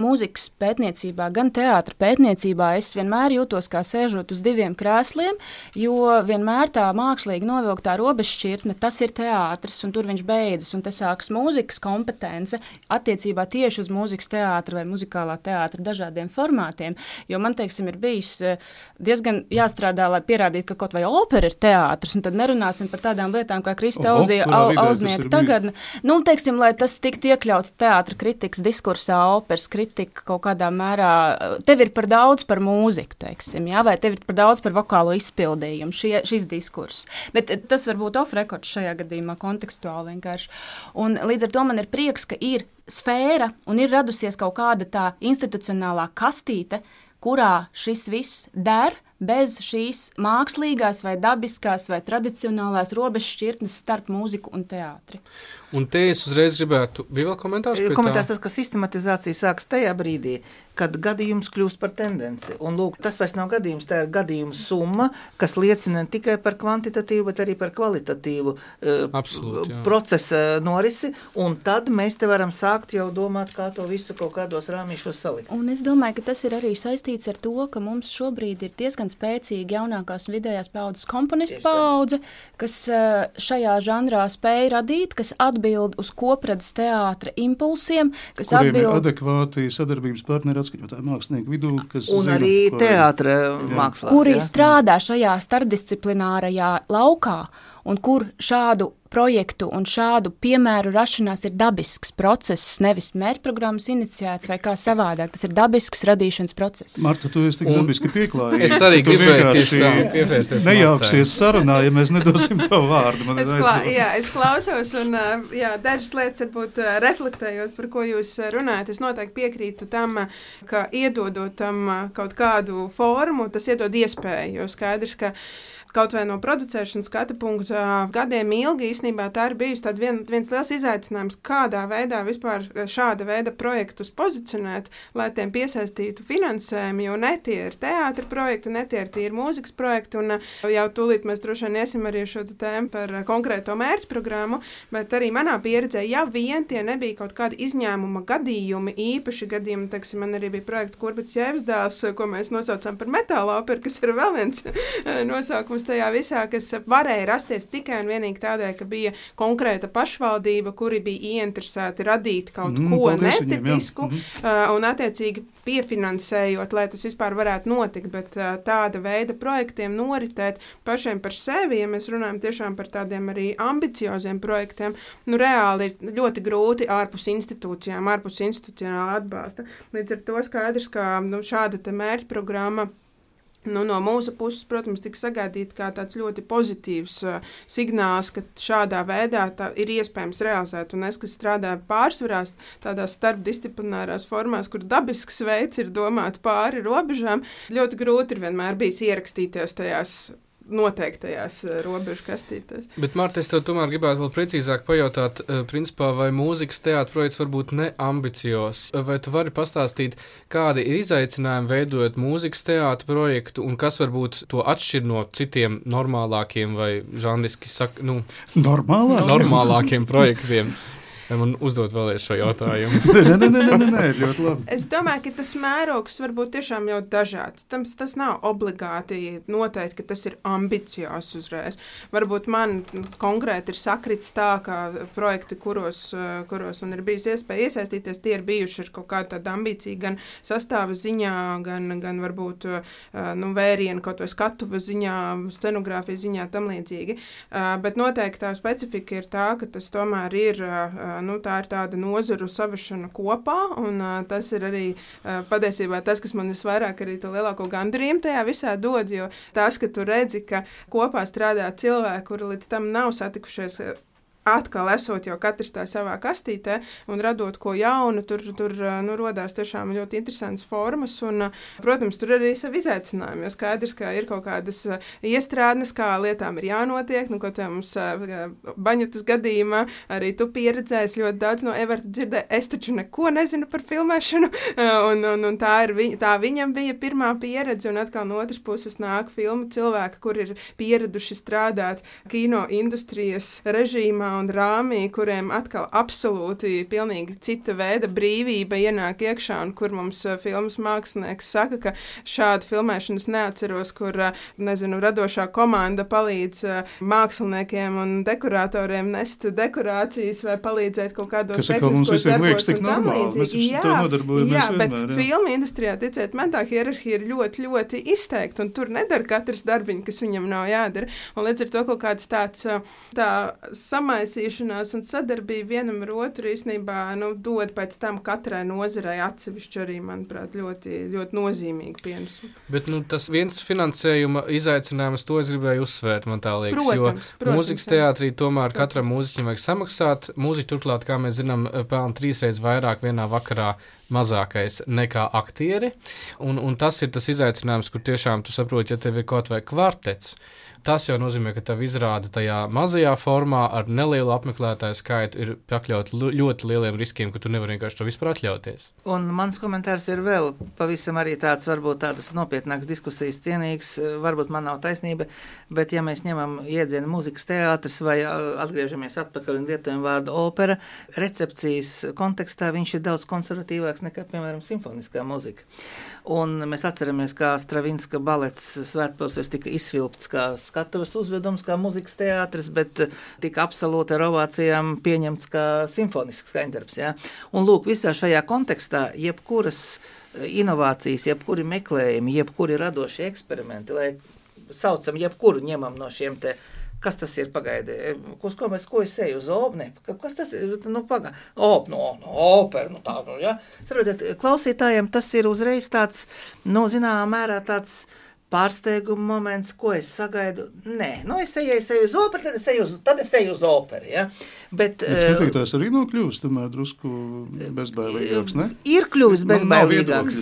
mūzikas pētniecībā, gan teātris pētniecībā es vienmēr jūtos kā sēžot uz diviem krēsliem, jo vienmēr tā mākslīgi novilktā robežšķirtne, tas ir teātris, un tur viņš beidzas, un te sākas mūzikas kompetence attiecībā tieši uz mūzikas teātra vai muzikālā teātra dažādiem formātiem, jo man, teiksim, ir bijis eh, diezgan jāstrādā, lai pierādītu, ka kaut vai opera ir teātris, un tad nerunāsim par tādām lietām kā Krista Auzija, au, Auznieka tagadne, nu, teiksim, lai tas tiktu iekļauts teātra kritikas diskursā, operas kritikas kritika kaut kādā mērā, tev ir par daudz par mūziku, teiksim, jā, vai tev ir par daudz par vokālo izpildījumu, šie, šis diskurss. Bet tas var būt off-record šajā gadījumā, kontekstuāli vienkārši. Un līdz ar to man ir prieks, ka ir sfēra un ir radusies kaut kāda tā institucionālā kastīte, kurā šis viss der, bez šīs mākslīgās, vai dabiskās, vai tradicionālās robežšķirtnes starp mūziku un teātri. Un te es uzreiz gribētu, bija vēl komentārs? Komentārs tas, ka sistematizācija sākas tajā brīdī, kad gadījums kļūst par tendenci. Un, lūk, tas vairs nav gadījums, tā ir gadījuma summa, kas liecina ne tikai par kvantitatīvu, bet arī par kvalitatīvu uh, Absolut, jā. procesa norisi. Un tad mēs te varam sākt jau domāt, kā to visu kaut kādos rāmīšos salikt. Un es domāju, ka tas ir arī saistīts ar to, ka mums šobrīd ir diezgan spēcīga jaunākās un vidējās paudzes komponistu paudze, kas uh, šajā žanrā spēja radīt, kas atbild uz kopredzes teātra impulsiem, kas Kuriem atbild... adekvāti sadarbības partneri atskaņotāju mākslinieku vidū, kas un zina, arī teātra mākslā. Kuri jā. strādā šajā starpdisciplinārajā laukā un kur šādu projektu un šādu piemēru rašanās ir dabisks process, nevis mērķprogrammas iniciēts vai kā savādāk. Tas ir dabisks radīšanas process. Marta, tu esi tik un dabiski pieklājīga. Es arī gribēju tieši tā pievērsties. Nejauksies sarunā, ja mēs nedosim tev vārdu. Es, klā, jā, es klausos un jā, dažas lietas varbūt reflektējot, par ko jūs runājat. Es noteikti piekrītu tam, ka iedodot tam kaut kādu formu, tas iedod iespēju, jo skaidrs, ka kaut vai no producēšanas skatu punkta gadiem ilgi īstenībā tā ir bijusi vien, viens liels izaicinājums, kādā veidā vispār šāda veida projektus pozicionēt, lai tiem piesaistītu finansējumu, jo ne tie ir teātra projekti, ne tie ir tīri mūzikas projekti, un jau tūlīt mēs droši vien iesim arī šo tēmu par konkrēto mērķu programmu, bet arī manā pieredzē, ja vien tie nebija kaut kādi izņēmuma gadījumi, īpaši gadījumi, teiksim, man arī bija projekts Kurbits Jēvsdāls, ko mēs nosaucam par metāla operu, kas ir vēl viens nosaukums protams, tajā visā, kas varēja rasties tikai un vienīgi tādēļ, ka bija konkrēta pašvaldība, kuri bija ieinteresēti radīt kaut mm, ko netipisku viņiem, uh, un attiecīgi piefinansējot, lai tas vispār varētu notikt, bet uh, tāda veida projektiem noritēt pašiem par sevi, ja mēs runājam tiešām par tādiem arī ambicioziem projektiem, nu reāli ir ļoti grūti ārpus institūcijām, ārpus institucionāla atbalsta. Līdz ar to skaidrs, ka nu, šāda mērķa programma Nu, no mūsu puses, protams, tika sagaidīts tāds ļoti pozitīvs uh, signāls, ka šādā veidā ir iespējams realizēt. Un es, kas strādāju pārsvarā tādās starpdisciplinārās formās, kur dabisks veids ir domāt pāri robežām, ļoti grūti ir vienmēr bijis ierakstīties tajās noteiktajās eh, robežu kastītēs. Bet, Mārtiņ, es tev tomēr gribētu vēl precīzāk pajautāt, eh, principā, vai mūzikas teātris projekts var būt neambiciozs? Vai tu vari pastāstīt, kādi ir izaicinājumi veidojot mūzikas teātris projektu un kas varbūt to atšķir no citiem normālākiem vai žanriski sak, nu, Normālāk? normālākiem projektiem? Vai man uzdot vēlreiz šo jautājumu? nē, nē, nē, nē, nē, ļoti labi. Es domāju, ka tas mērogs var būt tiešām jau dažāds. Tas, tas nav obligāti noteikti, ka tas ir ambiciozs uzreiz. Varbūt man konkrēti ir sakrits tā, ka projekti, kuros, kuros man ir bijusi iespēja iesaistīties, tie ir bijuši ar kaut kādu tādu ambīciju gan sastāva ziņā, gan, gan varbūt nu, vērienu kaut vai skatuva ziņā, scenogrāfijas ziņā tam līdzīgi. Bet noteikti tā specifika ir tā, ka tas tomēr ir nu, tā ir tāda nozaru savešana kopā, un tas ir arī patiesībā tas, kas man visvairāk arī to lielāko gandarījumu tajā visā dod, jo tas, ka tu redzi, ka kopā strādā cilvēki, kuri līdz tam nav satikušies atkal esot jau katrs tā savā kastītē un radot ko jaunu, tur, tur nu, radās tiešām ļoti interesants formas. Un, protams, tur arī ir savi izaicinājumi. Jo skaidrs, ka ir kaut kādas iestrādes, kā lietām ir jānotiek. Nu, Kaut kā mums baņotas gadījumā arī tu pieredzēji ļoti daudz no Everta dzirdēji. Es taču neko nezinu par filmēšanu, un, un, un tā, viņ, tā viņam bija pirmā pieredze. Un atkal no otras puses nāk filmu cilvēki, kur ir pieraduši strādāt kino industrijas režīmā un rāmī, kuriem atkal absolūti pilnīgi cita veida brīvība ienāk iekšā, un kur mums uh, filmas mākslinieks saka, ka šādu filmēšanu es neatceros, kur, uh, nezinu, radošā komanda palīdz uh, māksliniekiem un dekoratoriem nest dekorācijas vai palīdzēt kaut kādos Kas mums visiem liekas tik normāli, mēs jā, to nodarbojamies jā, vienmēr. Bet jā. filmu industrijā, ticiet man, tā hierarhija ir ļoti, ļoti izteikta, un tur nedara katrs darbiņš, kas viņam nav jādara. Un līdz ar to kaut kāds tāds tā samais iesaistīšanās un sadarbība vienam ar otru īstenībā nu, dod pēc tam katrai nozarei atsevišķi arī, manuprāt, ļoti, ļoti nozīmīgu pienesumu. Bet nu, tas viens finansējuma izaicinājums, to es gribēju uzsvērt, man tā liekas. Protams, jo protams, mūzikas teātrī tomēr protams. katram mūziķim vajag samaksāt. Mūziķi turklāt, kā mēs zinām, pelna trīsreiz vairāk vienā vakarā mazākais nekā aktieri. Un, un tas ir tas izaicinājums, kur tiešām tu saproti, ja tev ir kaut vai kvartets tas jau nozīmē, ka tev izrāda tajā mazajā formā ar nelielu apmeklētāju skaitu ir pakļaut ļoti lieliem riskiem, ka tu nevari vienkārši to vispār atļauties. Un mans komentārs ir vēl pavisam arī tāds, varbūt tādas nopietnākas diskusijas cienīgs, varbūt man nav taisnība, bet ja mēs ņemam iedzienu mūzikas teātris vai atgriežamies atpakaļ un lietojam vārdu opera, recepcijas kontekstā viņš ir daudz konservatīvāks nekā, piemēram, simfoniskā mūzika. Un mēs atceramies, kā Stravinska balets svētpilsēs tika izsvilpts kā skatuves uzvedums, kā muzikas teātris, bet tika absolūti ar ovācijām pieņemts kā simfonisks skaņdarbs. Ja? Un lūk, visā šajā kontekstā jebkuras inovācijas, jebkuri meklējumi, jebkuri radošie eksperimenti, lai saucam jebkuru ņemam no šiem te Kas tas ir? Pagaidiet, uz ko mēs ko es eju uz opnu? Kas tas ir? Nu, pagaidiet, op, no, no, opera. Nu, tā, nu, ja? Saprotiet, klausītājiem tas ir uzreiz tāds, nu, zināmā mērā tāds pārsteiguma moments, ko es sagaidu. Nē, nu, es eju, es eju uz operu, tad es eju uz, tad es eju uz operu. Ja? Bet, bet skatītājs arī nav kļuvis drusku bezbailīgāks, ne? Ir kļuvis bezbailīgāks.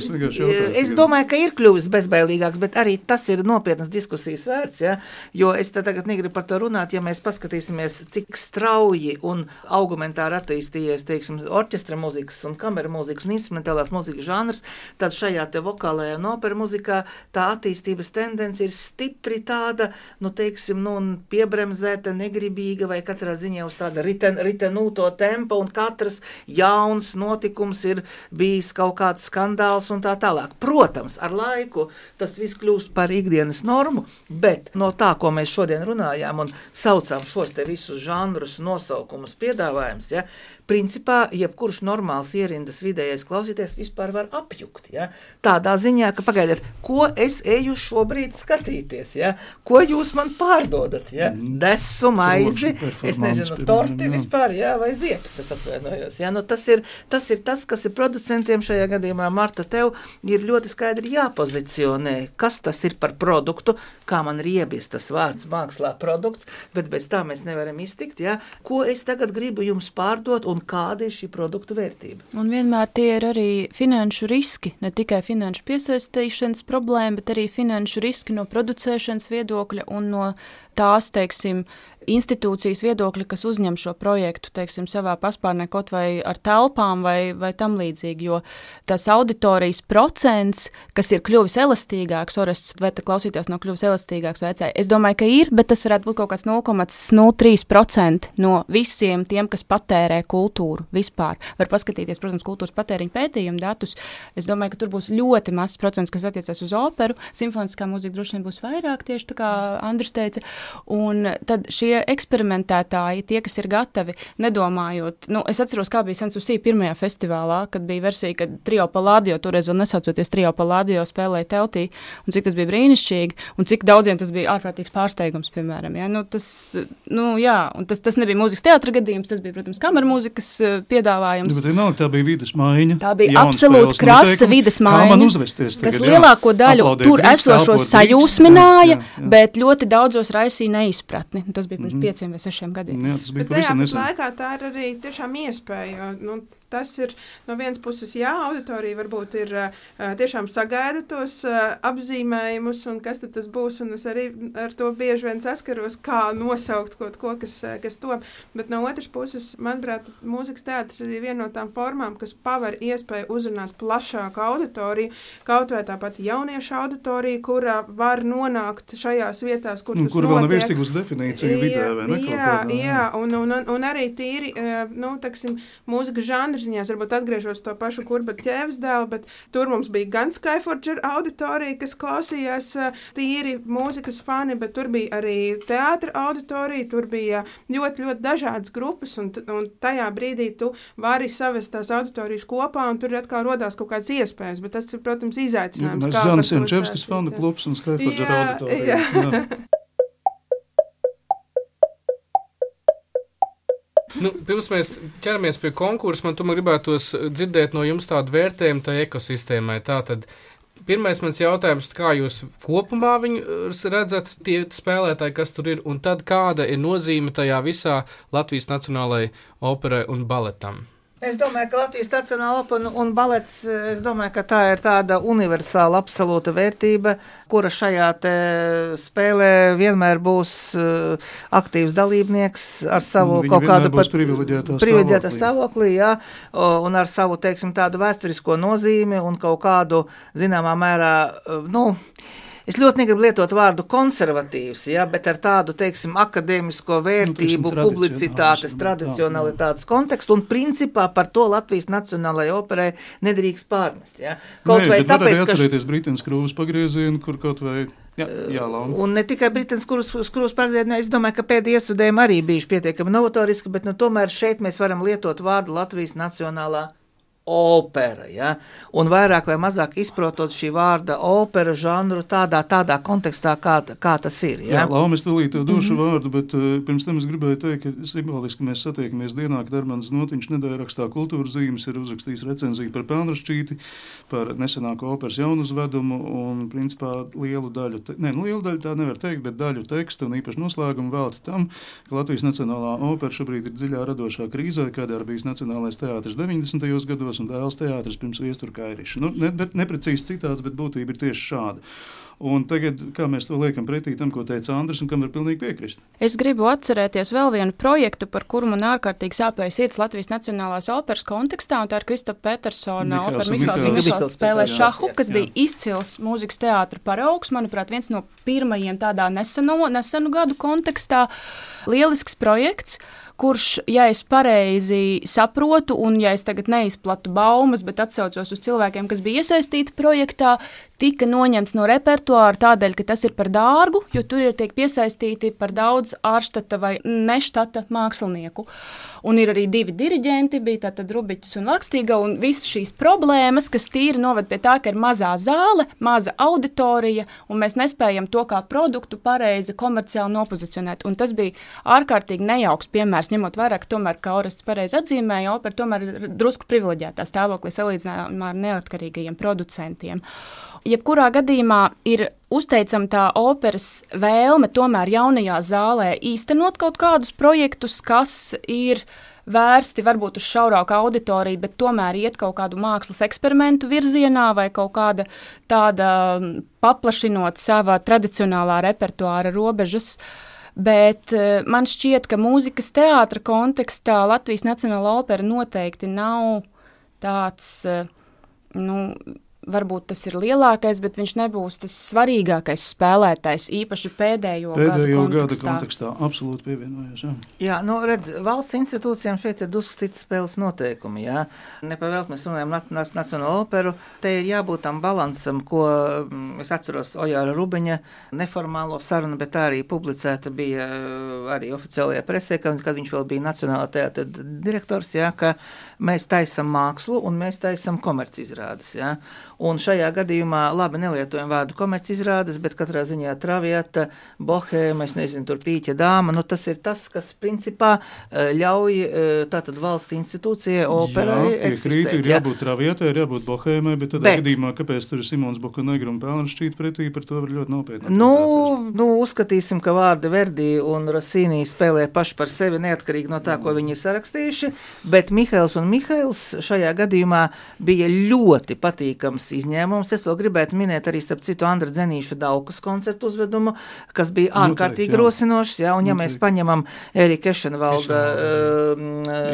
Es domāju, ka ir kļuvis bezbailīgāks, bet arī tas ir nopietnas diskusijas vērts, ja? jo es tagad negribu par to runāt, ja mēs paskatīsimies, cik strauji un augmentāri attīstījies, teiksim, orķestra mūzikas un kamera mūzikas un instrumentālās mūzikas žanrs, tad šajā te vokālajā un opera mūzikā tā attīstības tendence ir stipri tāda, nu, teiksim, nu, piebremzēta, negribīga vai katrā ziņā uz tāda rita riten, ritenūto tempu, un katrs jauns notikums ir bijis kaut kāds skandāls un tā tālāk. Protams, ar laiku tas viss kļūst par ikdienas normu, bet no tā, ko mēs šodien runājām un saucām šos te visus žanrus, nosaukumus, piedāvājumus, ja, principā jebkurš normāls ierindas vidējais klausītājs vispār var apjukt. Ja? Tādā ziņā, ka pagaidiet, ko es eju šobrīd skatīties, ja? ko jūs man pārdodat? Ja? Mm. Desu maizi, es nezinu, torti vispār, ja? vai ziepes, es atvainojos. Ja? Nu, tas, ir, tas ir tas, kas ir producentiem šajā gadījumā, Marta, tev ir ļoti skaidri jāpozicionē, kas tas ir par produktu, kā man riebjas tas vārds mākslā produkts, bet bez tā mēs nevaram iztikt, ja? ko es tagad gribu jums pārdot un kāda ir šī produktu vērtība. Un vienmēr tie ir arī finanšu riski, ne tikai finanšu piesaistīšanas problēma, bet arī finanšu riski no producēšanas viedokļa un no tās, teiksim, institūcijas viedokļa, kas uzņem šo projektu, teiksim, savā paspārnē, kaut vai ar telpām vai, vai tam līdzīgi. Jo tas auditorijas procents, kas ir kļuvis elastīgāks, Orests, vai tā klausītājs nav kļuvis elastīgāks vecai, es domāju, ka ir, bet tas varētu būt kaut kāds 0,03% no visiem tiem, kas patērē kultūru vispār. Var paskatīties, protams, kultūras patēriņa pētījumu datus. Es domāju, ka tur būs ļoti mazs procents, kas attiecas uz operu, simfoniskā mūzika droši vien būs vairāk, tieši tā kā Andris teica. Un tad šie eksperimentētāji, tie, kas ir gatavi, nedomājot, nu, es atceros, kā bija Sensusī pirmajā festivālā, kad bija versija, kad trio palādio, toreiz vēl nesaucoties trio palādio, spēlēja teltī, un cik tas bija brīnišķīgi, un cik daudziem tas bija ārprātīgs pārsteigums, piemēram. Ja? Nu, tas, nu, jā, un tas, tas nebija mūzikas teātra gadījums, tas bija, protams, kamermūzikas eh, piedāvājums. Bet vienalga tā bija vidas maiņa. Tā bija absolūti krasa vidas man uzvesties tagad, kas lielāko daļu Aplaudēt tur esošo sajūsmināja, jā, jā. bet ļoti daudzos raisīja neizpratni. Tas bija pirms Mhm. pieciem vai sešiem gadiem. Jā, tas bija pavisam nesen. laikā tā ir arī tiešām iespēja. jo, Nu, tas ir no vienas puses, jā, auditorija varbūt ir tiešām sagaida tos apzīmējumus, un kas tad tas būs. Es arī ar to bieži vien saskaros, kā nosaukt kaut ko, kas, kas top. Bet no otras puses, manuprāt, mūzikas teātris ir viena no tām formām, kas paver iespēju uzrunāt plašāku auditoriju, kaut vai tāpat jauniešu auditoriju, kurā var nonākt šajās vietās, kur Nu, Kur vēl nav notiek. iztikusi definīcija vidē, ne? Jā, kādā, jā un, un, un, arī tīri, nu, taksim, mūzikas žanra ziņā, varbūt atgriežos to pašu kurba ķēves dēlu, bet tur mums bija gan Skyforger auditorija, kas klausījās eh, tīri mūzikas fani, bet tur bija arī teātra auditorija, tur bija ļoti, ļoti dažādas grupas, un, un tajā brīdī tu vari savest tās auditorijas kopā, un tur atkal rodās kaut kādas iespējas, bet tas ir, protams, izaicinājums. Mēs Jančevskis stāstīt, fonda klubs un Skyforger auditorija. jā. Jā. Nu, pirms mēs ķeramies pie konkursa, man tomēr gribētos dzirdēt no jums tādu vērtējumu tai ekosistēmai. Tātad, pirmais mans jautājums, kā jūs kopumā redzat, tie spēlētāji, kas tur ir, un tad kāda ir nozīme tajā visā Latvijas Nacionālajai operai un baletam? Es domāju, ka Latvijas Nacionāla opera un, balets, es domāju, ka tā ir tāda universāla, absolūta vērtība, kura šajā spēlē vienmēr būs uh, aktīvs dalībnieks ar savu Viņi kaut kādu privileģētā privileģētā stāvoklī. stāvoklī, jā, un ar savu, teiksim, tādu vēsturisko nozīmi un kaut kādu, zināmā mērā, uh, nu, Es ļoti negribu lietot vārdu konservatīvs, ja, bet ar tādu, teiksim, akadēmisko vērtību, tradicionāls, publicitātes, tradicionalitātes kontekstu, un principā par to Latvijas Nacionālajai operai nedrīkst pārmest. Ja. Kaut Nē, vai tāpēc, ka. atcerēties Brītens krūvas pagriezienu, kur kaut vai. Jā, jā Launa. Un ne tikai Britānijas krūzes paredzēšanā, es domāju, ka pēdējie iestudējumi arī bijuši pietiekami novatoriski, bet nu, tomēr šeit mēs varam lietot vārdu Latvijas Nacionālā opera. Ja? Un vairāk vai mazāk izprotot šī vārda opera žanru tādā, tādā kontekstā, kā, kā tas ir. Jā, Ja? Lauma, es tūlīt došu mm. -hmm. vārdu, bet uh, pirms tam es gribēju teikt, ka simboliski mēs satiekamies dienā, kad Armāns Notiņš nedēļa rakstā kultūras zīmes ir uzrakstījis recenziju par Pelnrašķīti, par nesenāko operas jaunuzvedumu un, principā, lielu daļu, te, ne, nu, lielu daļu tā nevar teikt, bet daļu teksta un īpaši noslēgumu velti tam, ka Latvijas Nacionālā opera šobrīd ir dziļā radošā krīzē, kādā ir bijis Nacionālais teātris 90. gados un dēls teātris pirms viestura kairiša. Nu, ne, bet neprecīzi citāts, bet būtība ir tieši šāda. Un tagad, kā mēs to liekam pretī tam, ko teica Andris, un kam var pilnīgi piekrist. Es gribu atcerēties vēl vienu projektu, par kuru man ārkārtīgi sāpēja sirds Latvijas Nacionālās operas kontekstā, un tā ir Krista Petersona opera Mihāls Mihāls. Spēlē šahu, kas jā. bija izcils mūzikas teātra paraugs, manuprāt, viens no pirmajiem tādā neseno, nesenu gadu kontekstā. Lielisks projekts. Kurš, ja es pareizi saprotu, un ja es tagad neizplatu baumas, bet atsaucos uz cilvēkiem, kas bija iesaistīti projektā, tika noņemts no repertuāra tādēļ, ka tas ir par dārgu, jo tur ir tiek piesaistīti par daudz ārštata vai neštata mākslinieku. Un ir arī divi diriģenti, bija tātad Rubiķis un Lakstīga, un visas šīs problēmas, kas tīri noved pie tā, ka ir mazā zāle, maza auditorija, un mēs nespējam to kā produktu pareizi komerciāli nopozicionēt. Un tas bija ārkārtīgi nejauks piemērs, ņemot vērā, ka tomēr, kā Orests pareizi atzīmēja, opera tomēr ir drusku privileģētā stāvoklī salīdzinājumā ar neatkarīgajiem producentiem. Jebkurā gadījumā ir uzteicama tā operas vēlme tomēr jaunajā zālē īstenot kaut kādus projektus, kas ir vērsti varbūt uz šaurāku auditoriju, bet tomēr iet kaut kādu mākslas eksperimentu virzienā vai kaut kāda tāda paplašinot savā tradicionālā repertuāra robežas. Bet eh, man šķiet, ka mūzikas teātra kontekstā Latvijas Nacionāla opera noteikti nav tāds, eh, nu, varbūt tas ir lielākais, bet viņš nebūs tas svarīgākais spēlētājs, īpaši pēdējo, Pēdējo gadu gada kontekstā. kontekstā absolūti pievienojos. Jā. Jā, nu, redz, valsts institūcijām šeit ir drusku citas spēles noteikumi. Jā. Nepavēlt mēs runājam nat nat Nacionālo operu. Te ir jābūt tam balansam, ko mm, es atceros Ojāra Rubeņa neformālo sarunu, bet tā arī publicēta bija eh, arī oficiālajā presē, kad, viņš vēl bija Nacionālā teātra direktors, jā, ka mēs taisam mākslu un mēs taisam komercizrādes. Jā. Un šajā gadījumā labi nelietojam vārdu komercizrādes, bet katrā ziņā travieta, bohēma, es nezinu, tur pīķa dāma, nu tas ir tas, kas principā eh, ļauj eh, tātad valsts institūcijai operai Jā, eksistēt. ir jā. jābūt travietai, ir jābūt bohēmai, bet tādā Bet- gadījumā, kāpēc tur ir Simons Bukanegra un Pēlns šķīt pretī, par to var ļoti nopietni. Nu, apjautāt. nu, uzskatīsim, ka vārdi Verdi un Rosīnī spēlē paši par sevi neatkarīgi no tā, ko viņi ir sarakstījuši, bet Mihails un Mihails šajā gadījumā bija ļoti patīkams izņēmums. Es vēl gribētu minēt arī, starp citu, Andra Dzenīša Daukas koncertu uzvedumu, kas bija Noteikti, ārkārtīgi jā. rosinošs, jā, un ja mēs Noteikti. paņemam Erika Ešenvalda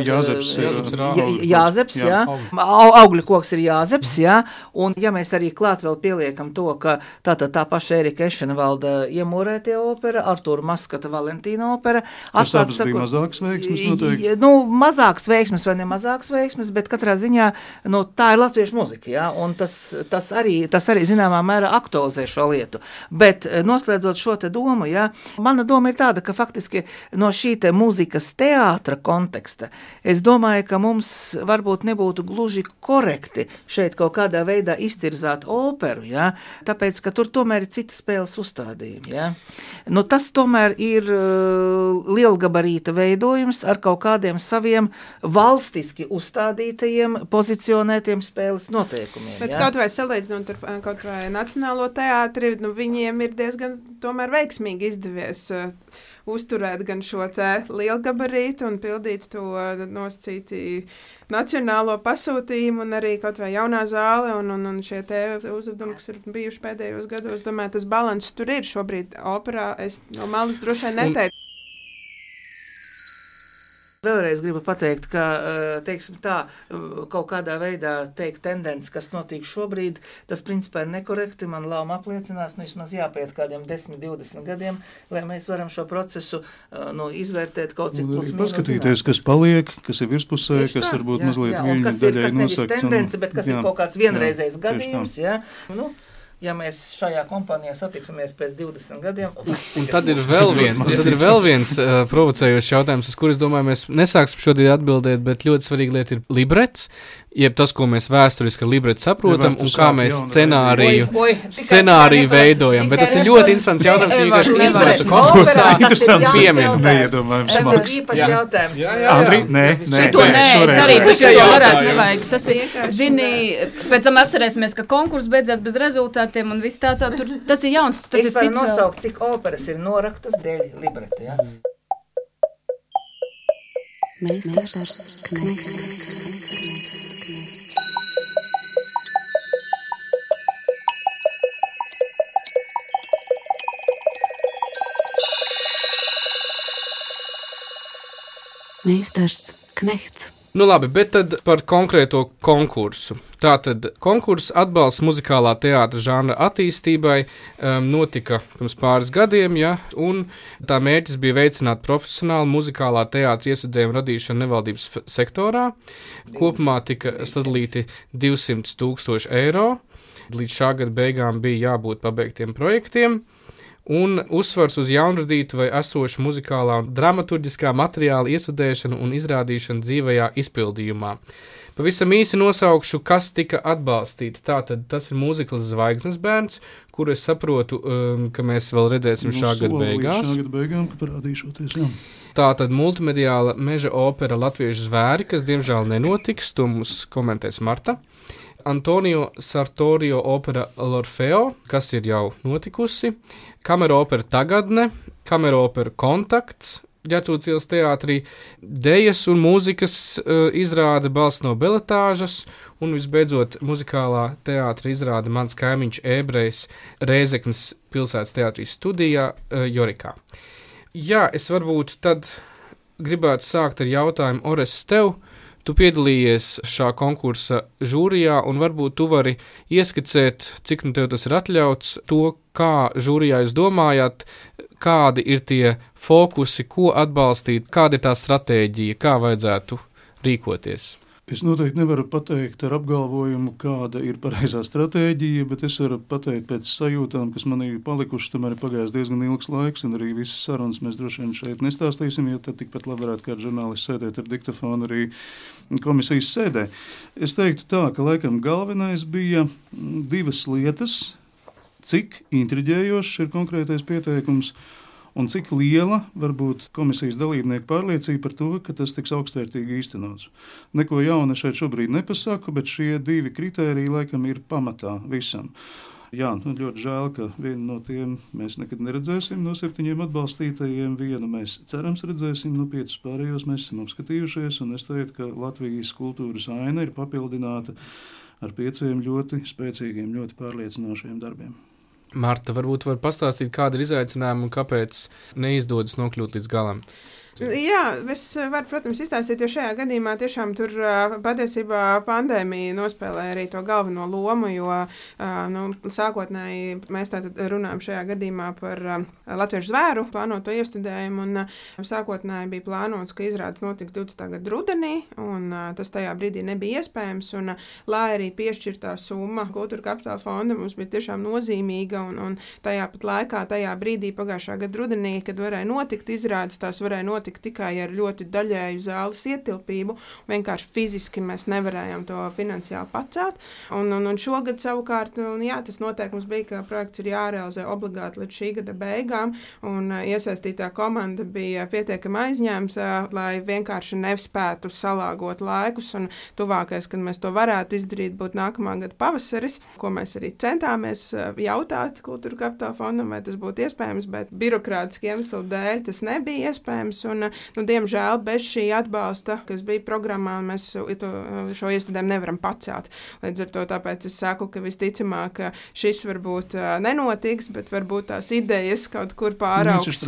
Jāzeps ir- Jāzeps augļu Jāzeps, koks, jā. jā. Au- Augļu koks ir jāzeps, jā. Un ja mēs arī klāt vēl pieliekam to, ka tātad tā paša Erika Ešenvalda iemūrētie opera, Artūra Maskata Valentīna opera. Tas abas bija sakot, mazākas veiksmes noteikti. Nu, mazāks veiksmes vai ne mazāks veiksmes, bet katrā ziņā nu, tā ir latviešu muzika. Ja? Tas, tas, arī, tas arī zināmā mērā aktualizē šo lietu. Bet eh, noslēdzot šo domu, ja, mana doma ir tāda, ka faktiski no šī te mūzikas teātra konteksta es domāju, ka mums varbūt nebūtu gluži korekti šeit kaut kādā veidā izcirzāt operu, ja? tāpēc, ka tur tomēr ir citi spēles uzstādījumi. Ja? Nu, tas tomēr ir uh, lielgabarīta veidojums ar kaut kādiem saviem valstiski uzstādītajiem, pozicionētiem spēles noteikumiem. Bet ja? kaut vai salīdzinot ar ā, kaut vai Nacionālo teātri, nu, viņiem ir diezgan tomēr veiksmīgi izdevies uh, uzturēt gan šo te lielgabarītu un pildīt to uh, nosacīti nacionālo pasūtījumu un arī kaut vai jaunā zāle un, un, un šie te uzdevumi, kas ir bijuši pēdējos gados. Domāju, tas balans tur ir šobrīd operā. Es no malas droši vien neteicu. Vēlreiz gribu pateikt, ka eh, teiksim, tā, eh, kaut kādā veidā teikt tendenci, kas notiek šobrīd, tas principā ir nekorekti. Man lauma apliecinās, nu vismaz jāpiet kādiem 10, 20 gadiem, lai mēs varam šo procesu eh, nu, izvērtēt kaut cik plus paskatīties, kas paliek, kas ir virspusē, Tieši kas tā, varbūt jā, mazliet jā, un kas ir, kas nevis nosakts. tendence, bet kas jā, ir kaut kāds jā, vienreizējs tā. gadījums. Ja? Nu, ja mēs šajā kompānijā satiksimies pēc 20 gadiem, Un tad ir vēl viens, tad ir vēl viens uh, provocējošs jautājums, uz kuru es domāju, mēs nesāksim šodien atbildēt, bet ļoti svarīga lieta ir librets, jeb tas, ko mēs vēsturiski ar libretu saprotam, un kā mēs scenāriju, oi, tikai- scenāriju veidojam. Bet tas ir ļoti interesants jautājums, tikai vienkārši refer- konkursā. operā, tas ir Interesants jautājums. neiedomājams Tas ir īpašs Jā. jautājums. Jā, jā, jā. Andri, nē, nē, Šito nē, es arī Jautājumu. varētu nevajag. Tas ir, zini, pēc tam atcerēsimies, ka konkurss beidzās bez rezultātiem un viss tā tā, tur, tas ir jauns, tas Es ir varu cits. vēl. nosaukt, cik operas ir noraktas dēļ libreta. Ja? Meistars Knechts. Meistars Knechts. Nu labi, bet tad par konkrēto konkursu. Tātad konkurss atbalsts muzikālā teātra žanra attīstībai um, notika pirms pāris gadiem, ja, un tā mērķis bija veicināt profesionālu muzikālā teātra iesudējumu radīšanu nevaldības sektorā. Kopumā tika sadalīti 200 tūkstoši eiro. Līdz šā gada beigām bija jābūt pabeigtiem projektiem. Un uzsvars uz jaunradītu vai esošu muzikālā un dramaturgiskā materiāla iesudēšanu un izrādīšanu dzīvajā izpildījumā. Pavisam īsi nosaukšu, kas tika atbalstīts. Tātad tas ir mūzikls Zvaigznes bērns, kuru es saprotu, um, ka mēs vēl redzēsim Nu, šā gada soli līdz beigās. Šā gada beigām, ka parādīšoties, jā. Tā tad multimediāla meža opera Latviešu zvēri, kas diemžēl nenotiks, to mums komentēs Marta. Antonio Sartorio opera L'Orfeo, kas ir jau notikusi, kamera opera Tagadne, kamera opera Kontakts, Ģetūts ielas teātrī, dejas un mūzikas uh, izrāde balss no beletāžas, un visbeidzot muzikālā teātra izrāde mans kaimiņš Ebrejs Rēzeknas pilsētas teātrī studijā uh, Jorikā. Jā, es varbūt tad gribētu sākt ar jautājumu, Ores, tev, Tu piedalījies šā konkursa žūrijā, un varbūt tu vari ieskicēt, cik nu tev tas ir atļauts, to, kā žūrijā jūs domājat, kādi ir tie fokusi, ko atbalstīt, kāda ir tā stratēģija, kā vajadzētu rīkoties. Es noteikti nevaru pateikt ar apgalvojumu, kāda ir pareizā stratēģija, bet es varu pateikt pēc sajūtām, kas man ir palikušas. Tomēr ir pagājis diezgan ilgs laiks, un arī visas sarunas mēs droši vien šeit nestāstīsim, jo tad tikpat labi varētu kāds žurnālists sēdēt ar diktofonu arī komisijas sēdē. Es teiktu tā, ka laikam galvenais bija divas lietas, cik intriģējošs ir konkrētais pieteikums un cik liela var būt komisijas dalībnieku pārliecība par to, ka tas tiks augstvērtīgi īstenots. Neko jaunu šeit šobrīd nepasaku, bet šie divi kriteriji laikam ir pamatā visam. Jā, nu ļoti žēl, ka vienu no tiem mēs nekad neredzēsim no septiņiem atbalstītajiem. Vienu mēs cerams redzēsim, no piecus pārējos mēs esam apskatījušies. Es teiktu, ka Latvijas kultūras aina ir papildināta ar pieciem ļoti spēcīgiem, ļoti pārliecinošiem darbiem. Marta, varbūt var pastāstīt, kāda ir izaicinājuma un kāpēc neizdodas nokļūt līdz galam. Jā, es varu, protams, izstāstīt, jo šajā gadījumā tiešām tur patiesībā pandēmija nospēlēja arī to galveno lomu, jo nu, sākotnēji mēs tātad runājam šajā gadījumā par latviešu zvēru plānoto iestudējumu, un sākotnēji bija plānots, ka izrādes notiks 20. gada rudenī, un tas tajā brīdī nebija iespējams, un lai arī piešķirtā summa kultūra kapitāla fonda mums bija tiešām nozīmīga, un, un tajā pat laikā, tajā brīdī pagājušā gada rudenī, kad varēja notikt izrādes, tās varēja notikt notika tikai ar ļoti daļēju zāles ietilpību. Vienkārši fiziski mēs nevarējām to finansiāli pacelt. Un, un, un šogad savukārt, un, jā, tas noteikums bija, ka projekts ir jārealizē obligāti līdz šī gada beigām. Un iesaistītā komanda bija pietiekami aizņemta, lai vienkārši nespētu salāgot laikus. Tuvākais, kad mēs to varētu izdarīt, būtu nākamā gada pavasaris, ko mēs arī centāmies jautāt kultūra kapitāla fondam, vai tas būtu iespējams, bet birokrātiski iemeslu dēļ tas nebija iespējams. Un, nu, diemžēl bez šī atbalsta, kas bija programmā, mēs to, šo iestudējumu nevaram pacelt. Līdz ar to tāpēc es saku, ka visticamāk šis varbūt nenotiks, bet varbūt tās idejas kaut kur pāraugs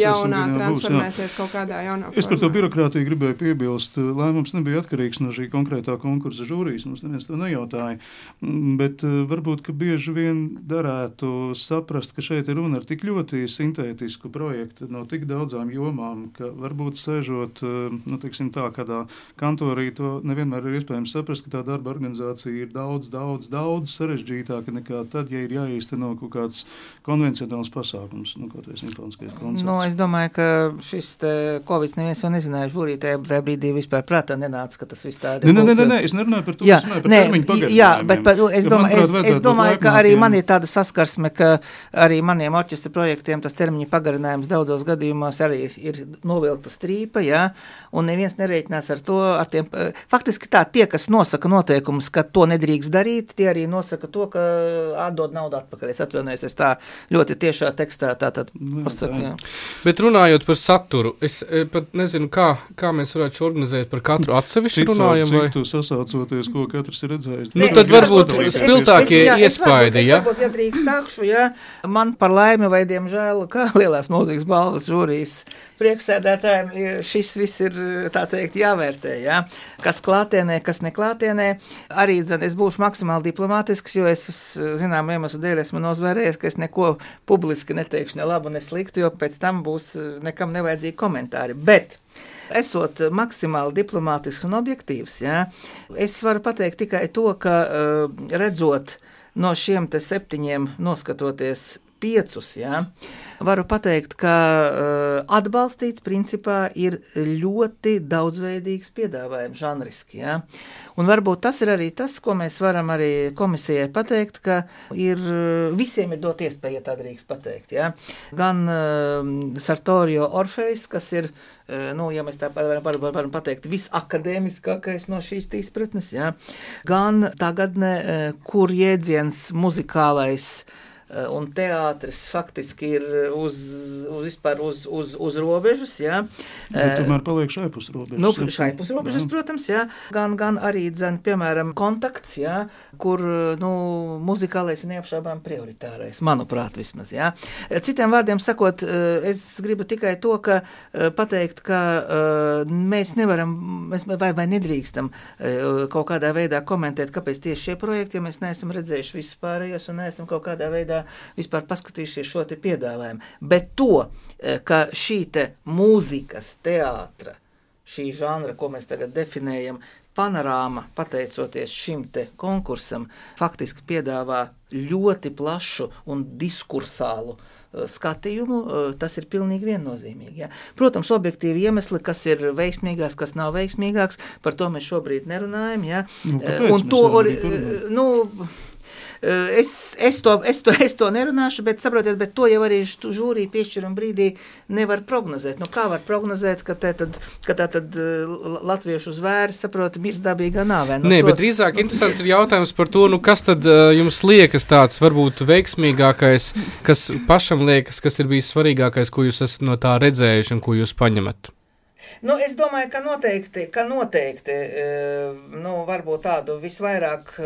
jaunā, transformēsies kaut kādā jaunā. Es par to birokrātiju gribēju piebilst. Lēmums nebija atkarīgs no šī konkrētā konkursa žūrijas. Mums neviens to nejautāja. Mm, bet varbūt, ka bieži vien darētu saprast, ka šeit ir runa ar tik ļoti sintētisku projektu no tik daudzām jomām, ka varbūt sēžot eh, nu, tā, kādā kantorī, to nevienmēr ir iespējams saprast, ka tā darba organizācija ir daudz, daudz, daudz sarežģītāka nekā tad, ja ir jāīsteno kaut kāds konvencionāls pasākums, nu, kaut vai simfoniskais koncerts. Nu, es domāju, ka šis Covid neviens jau nezināja, žūrī tajā brīdī vispār prātā nenāca, ka tas viss tā ir. Nē, nē, nē, nē, es nerunāju par to, jā, es runāju par nē, termiņu pagarinājumu. Jā, bet par, es, domāju, es, es domāju, ka arī man ir tāda saskarsme, ka arī maniem orķestra projektiem tas termiņu pagarinājums daudzos gadījumos arī ir novilkta strīpa, jā, un neviens nerēķinās ar to. Ar tiem, eh, faktiski tā, tie, kas nosaka noteikumus, ka to nedrīkst darīt, tie arī nosaka to, ka atdod naudu atpakaļ. Es atvainojos, es tā ļoti tiešā tekstā tā tad pasaku. Jā. Bet runājot par saturu, es eh, pat nezinu, kā, kā mēs varētu organizēt par katru atsevišķu runājumu. Vai tu sasaucoties, ko katrs ir redzējis? Nu, tad varbūt spilgtākie iespaidi, ja? Varbūt, ja drīkst sākšu, ja man par laimi vai diemžēl, kā lielās mūzikas balvas žūrijas priekšsēdētājiem šis viss ir teikt, jāvērtē. Ja? Kas klātienē, kas neklātienē. Arī zin, es būšu maksimāli diplomātisks, jo es zinām iemeslu dēļ esmu nozvērējies, ka es neko publiski neteikšu ne labu, ne sliktu, jo pēc tam būs nekam nevajadzīgi komentāri. Bet esot maksimāli diplomātisks un objektīvs, ja, es varu pateikt tikai to, ka redzot no šiem septiņiem, noskatoties piecus, ja, varu pateikt, ka uh, atbalstīts principā ir ļoti daudzveidīgs piedāvājums, žanriski. Ja? Un varbūt tas ir arī tas, ko mēs varam arī komisijai pateikt, ka ir, visiem ir dot iespēja, ja tā drīkst pateikt. Ja? Gan uh, Sartorio Orfejs, kas ir, nu, ja mēs tā varam, varam, varam pateikt, visakadēmiskākais no šīs izpratnes, ja? gan tagadne, kur jēdziens muzikālais eh, un teātris faktiski ir uz, uz, uz, uz, uz robežas. Jā. Bet tomēr paliek šai pusrobežas. Nu, jā. šai pusrobežas, Jā. protams, jā. Gan, gan arī, dzen, piemēram, kontakts, jā, kur nu, muzikālais ir neapšaubām prioritārais, manuprāt, vismaz. Jā. Citiem vārdiem sakot, eh, es gribu tikai to, ka eh, pateikt, ka eh, mēs nevaram, mēs vai, vai nedrīkstam eh, kaut kādā veidā komentēt, kāpēc tieši šie projekti, ja mēs neesam redzējuši visus pārējos un neesam kaut kādā veidā vispār paskatījušies šo te piedāvājumu. Bet to, eh, ka šī te mūzikas teātra šī žanra, ko mēs tagad definējam, panorāma, pateicoties šim te konkursam, faktiski piedāvā ļoti plašu un diskursālu eh, skatījumu, eh, tas ir pilnīgi viennozīmīgi. Ja. Protams, objektīvi iemesli, kas ir veiksmīgāks, kas nav veiksmīgāks, par to mēs šobrīd nerunājam. Ja. Nu, un to, parunāt? nu, Es, es, to, es, to, es to nerunāšu, bet saprotiet, bet to jau arī žūrija piešķiruma brīdī nevar prognozēt. Nu, kā var prognozēt, ka, tad, ka tā tad eh, latviešu zvērs, saprot, mirst dabīgā nāvē? Nu, Nē, to- bet drīzāk interesants ir jautājums par to, nu, kas tad uh, jums liekas tāds varbūt veiksmīgākais, kas pašam liekas, kas ir bijis svarīgākais, ko jūs esat no tā redzējuši un ko jūs paņemat. Nu, es domāju, ka noteikti, ka noteikti eh, nu, varbūt tādu visvairāk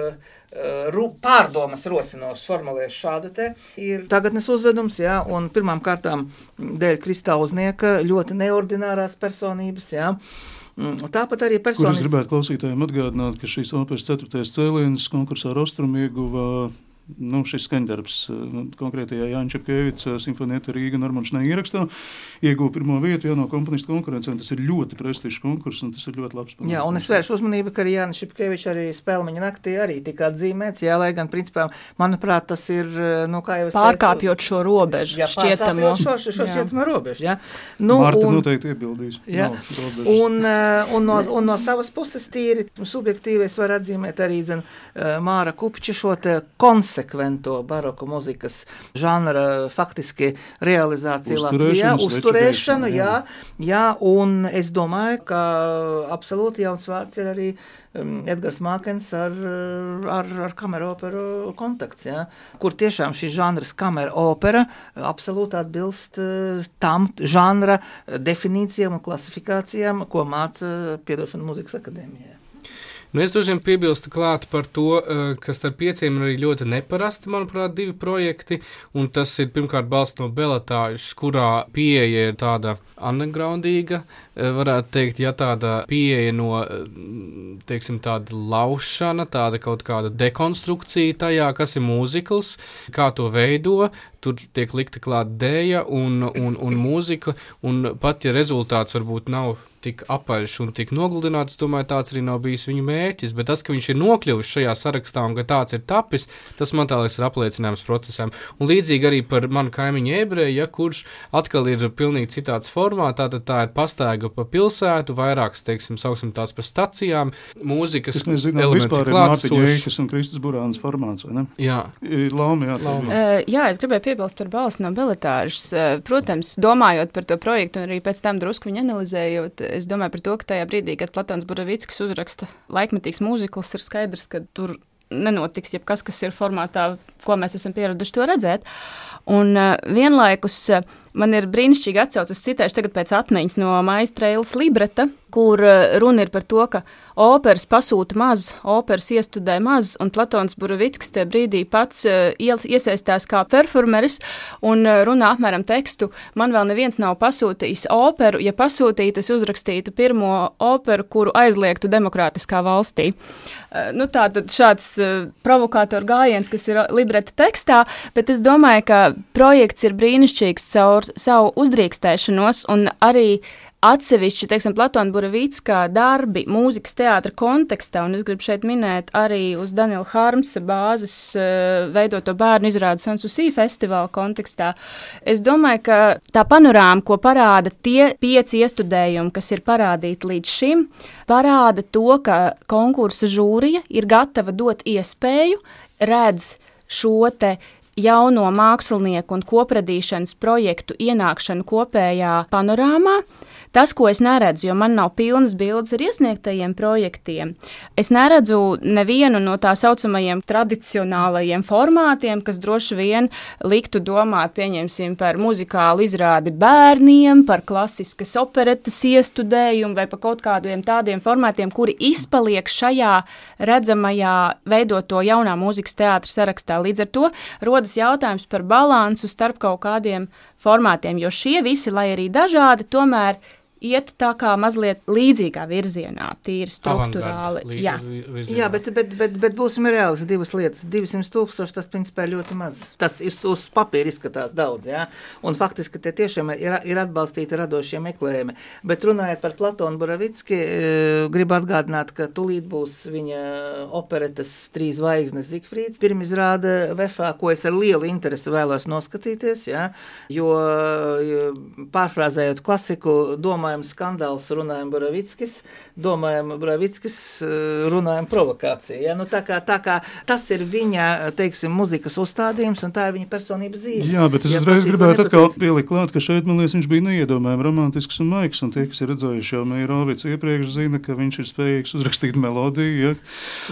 ru, pārdomas rosinos formulēšu šādu te ir tagadnes uzvedums, jā, un pirmām kārtām dēļ Kristauznieka ļoti neordinārās personības, jā. Mm, Tāpat arī Kur es gribētu klausītājiem atgādināt, ka šīs operas ceturtais cēliens konkursā Rostrum ieguva nu, šis skaņdarbs eh, konkrētajā Jāņa Čepkevica simfonieta Rīga Normanšanai ierakstā. Ieguva pirmo vietu jau no komponistu konkurencē, tas ir ļoti prestižs konkurss, un tas ir ļoti labs. Jā, un es vēršu uzmanību, ka arī Jānis Šepkevičs arī spēlmeņa naktī arī tika atzīmēts, jā, lai gan, principā, manuprāt, tas ir, nu, kā jau es Pārkāpjot šo robežu, jā, šķietamo. šo, šo, šo šķietamo robežu, jā. Nu, Marta un- noteikti iebildīs. Jā. Nav. Un, eh, un, no, un no savas puses, tīri subjektīvi, es varu atzīmēt arī eh, Māra Kupča šo te konsekvento baroku mūzikas žanra faktiski realizāciju Latvijā, Uzturēšanu, jā, veicināšanu, jā, un es domāju, ka absolūti jauns vārds ir arī um, Edgars Mākens ar, ar, ar kameru operu kontakts, jā, kur tiešām šis žanrs kamera opera absolūti atbilst eh, tam žanra definīcijām un klasifikācijām, ko māca Piedošana muzikas akadēmijā. Nu, es droši vien piebilstu klāt par to, eh, ka starp pieciem ir arī ļoti neparasti, manuprāt, divi projekti. Un tas ir pirmkārt balsts no Belatāžas, kurā pieeja ir tāda undergroundīga, eh, varētu teikt, ja tāda pieeja no, eh, teiksim, tāda laušana, tāda kaut kāda dekonstrukcija tajā, kas ir mūzikls, kā to veido. Tur tiek likta klāt dēja un, un, un mūzika, un pat ja rezultāts varbūt nav tik apaļš un tik nogludināts, domāju, tāds arī nav bijis viņu mērķis. Bet tas, ka viņš ir nokļuvis šajā sarakstā un ka tāds ir tapis, tas man tā liekas ir apliecinājums procesam. Un līdzīgi arī par manu kaimiņu ebreju, ja, kurš atkal ir pilnīgi citāds formā, tātad tā ir pastaiga pa pilsētu, vairākas, teiksim, sauksim tās pa stacijām, mūzikas elements ir klātesošs. Un Kristus Burāns formāts, vai ne? Jā, Ir Lauma, jā, bija. Uh, jā, es gribēju piebilst par balsi no Belitāžas. Uh, protams, domājot par to projektu un arī pēc tam drusku viņu analizējot, es domāju par to, ka tajā brīdī, kad Platons Buravickis uzraksta laikmetīgs mūzikls, ir skaidrs, ka tur nenotiks jebkas, kas ir formātā, ko mēs esam pieraduši to redzēt. Un uh, vienlaikus uh, man ir brīnišķīgi atcaucas, citēšu tagad pēc atmiņas no Maistreilas libreta, kur uh, runa ir par to, ka operas pasūta maz, operas iestudē maz, un Platons Buravickis tajā brīdī pats iel- iesaistās kā performeris un uh, runā apmēram tekstu. Man vēl neviens nav pasūtījis operu, ja pasūtītu, es uzrakstītu pirmo operu, kuru aizliegtu demokrātiskā valstī. Nu, tā tad šāds provokātoru gājiens, kas ir libreta tekstā, bet es domāju, ka projekts ir brīnišķīgs caur savu uzdrīkstēšanos un arī atsevišķi, teiksim, Platona Buravītskā darbi mūzikas teātra kontekstā, un es gribu šeit minēt arī uz Daniela Harmsa bāzes uh, veidoto bērnu izrādu Sansusī festivāla kontekstā. Es domāju, ka tā panorāma, ko parāda tie pieci iestudējumi, kas ir parādīti līdz šim, parāda to, ka konkursa žūrija ir gatava dot iespēju, redz šo te jauno mākslinieku un kopradīšanas projektu ienākšanu kopējā panorāmā. Tas, ko es neredzu, jo man nav pilnas bildes ar iesniegtajiem projektiem, es neredzu nevienu no tā saucamajiem tradicionālajiem formātiem, kas droši vien liktu domāt, pieņemsim, par muzikālu izrādi bērniem, par klasiskas operetes iestudējumu vai par kaut kādiem tādiem formātiem, kuri izpaliek šajā redzamajā veidoto jaunā mūzikas teātra sarakstā. Līdz ar to rodas jautājums par balansu starp kaut kādiem formātiem, jo šie visi, lai arī dažādi, tomēr iet tā kā mazliet līdzīgā virzienā, tīri struktūrāli. Avangard, Jā. virzienā. Jā, bet, bet, bet, bet būsim reāli. Divas lietas. 200 tūkstoši tas principā ir ļoti maz. Tas iz, uz papīra izskatās daudz. Jā? Un faktiski te tiešām ir, ir atbalstīti radošie meklējumi. Bet runājot par Platonu Buravicki, eh, gribu atgādināt, ka tūlīt būs viņa operetes trīs zvaigznes Zigfrīds. Pirmizrāde Vefā, ko es ar lielu interesi vēlos noskatīties. Jā? Jo eh, pārfrāzējot klasiku, domājam skandāls, runājam Buravickis, domājam Buravickis, eh, runājam provokācija. Ja? Nu, tā kā, tā kā tas ir viņa, teiksim, muzikas uzstādījums un tā ir viņa personības zīme. Jā, bet es Ja uzreiz gribētu atkal pielikt klāt, ka šeit, man liekas, viņš bija neiedomājami romantisks un maigs. Un tie, kas ir redzējuši jau Meirovicu iepriekš, zina, ka viņš ir spējīgs uzrakstīt melodiju. Ja?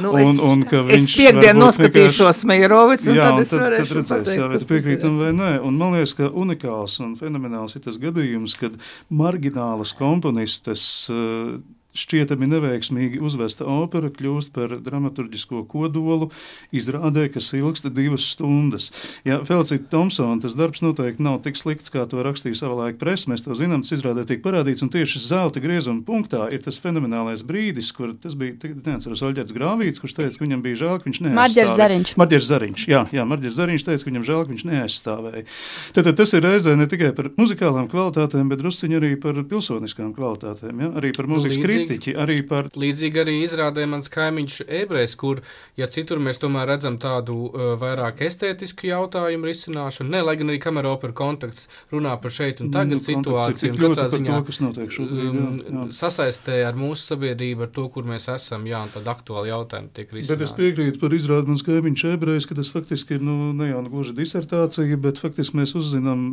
Nu, un, es, un ka es viņš piekdien varbūt noskatīšos Meirovicu, un Jā, tad un es tad, tad varēšu redzēs, pateikt, jā, vai piekrītam vai nē. Un man liekas, ka unikāls un fenomenāls ir tas gadījums, kad marginālas komponistes uh, šķietami neveiksmīgi uzvesta opera kļūst par dramaturgisko kodolu, izrādē, kas ilgsta divas stundas. Ja Felicita Thompsona tas darbs noteikti nav tik slikts, kā to rakstīja savulaik presa. Mēs to zinām, tas izrādē tiek parādīts, un tieši zelta griezuma punktā ir tas fenomenālais brīdis, kur tas bija, neatceros, Oļģerts Grāvīts, kurš teica, ka viņam bija žēl, ka viņš neaizstāvēja. Marģers Zariņš. Marģers Zariņš, jā, jā Marģers Zariņš teica, ka viņam žēl, ka viņš neaizstāvēja. Tad, tad tas ir reizē ne tikai par muzikālām kvalitātēm, bet drusciņi arī par pilsoniskām kvalitātēm, ja? arī par mūzikas Līdzīgi. Kritiķi, arī par Līdzīgi arī izrādē mans kaimiņš ebrejs, kur, ja citur mēs tomēr redzam tādu uh, vairāk estētisku jautājumu risināšanu, ne, lai gan arī kamera opera konteksts runā par šeit un tagad Nu, situāciju, un katrā ziņā to, kas notiek šobrīd, jā, jā. um, sasaistē ar mūsu sabiedrību, ar to, kur mēs esam, jā, un tad aktuāli jautājumi tiek Bet es risināti. piekrītu par izrādi mans kaimiņš ebrejs, ka tas faktiski ir nu, ne jau gluži disertācija, bet faktiski mēs uzzinām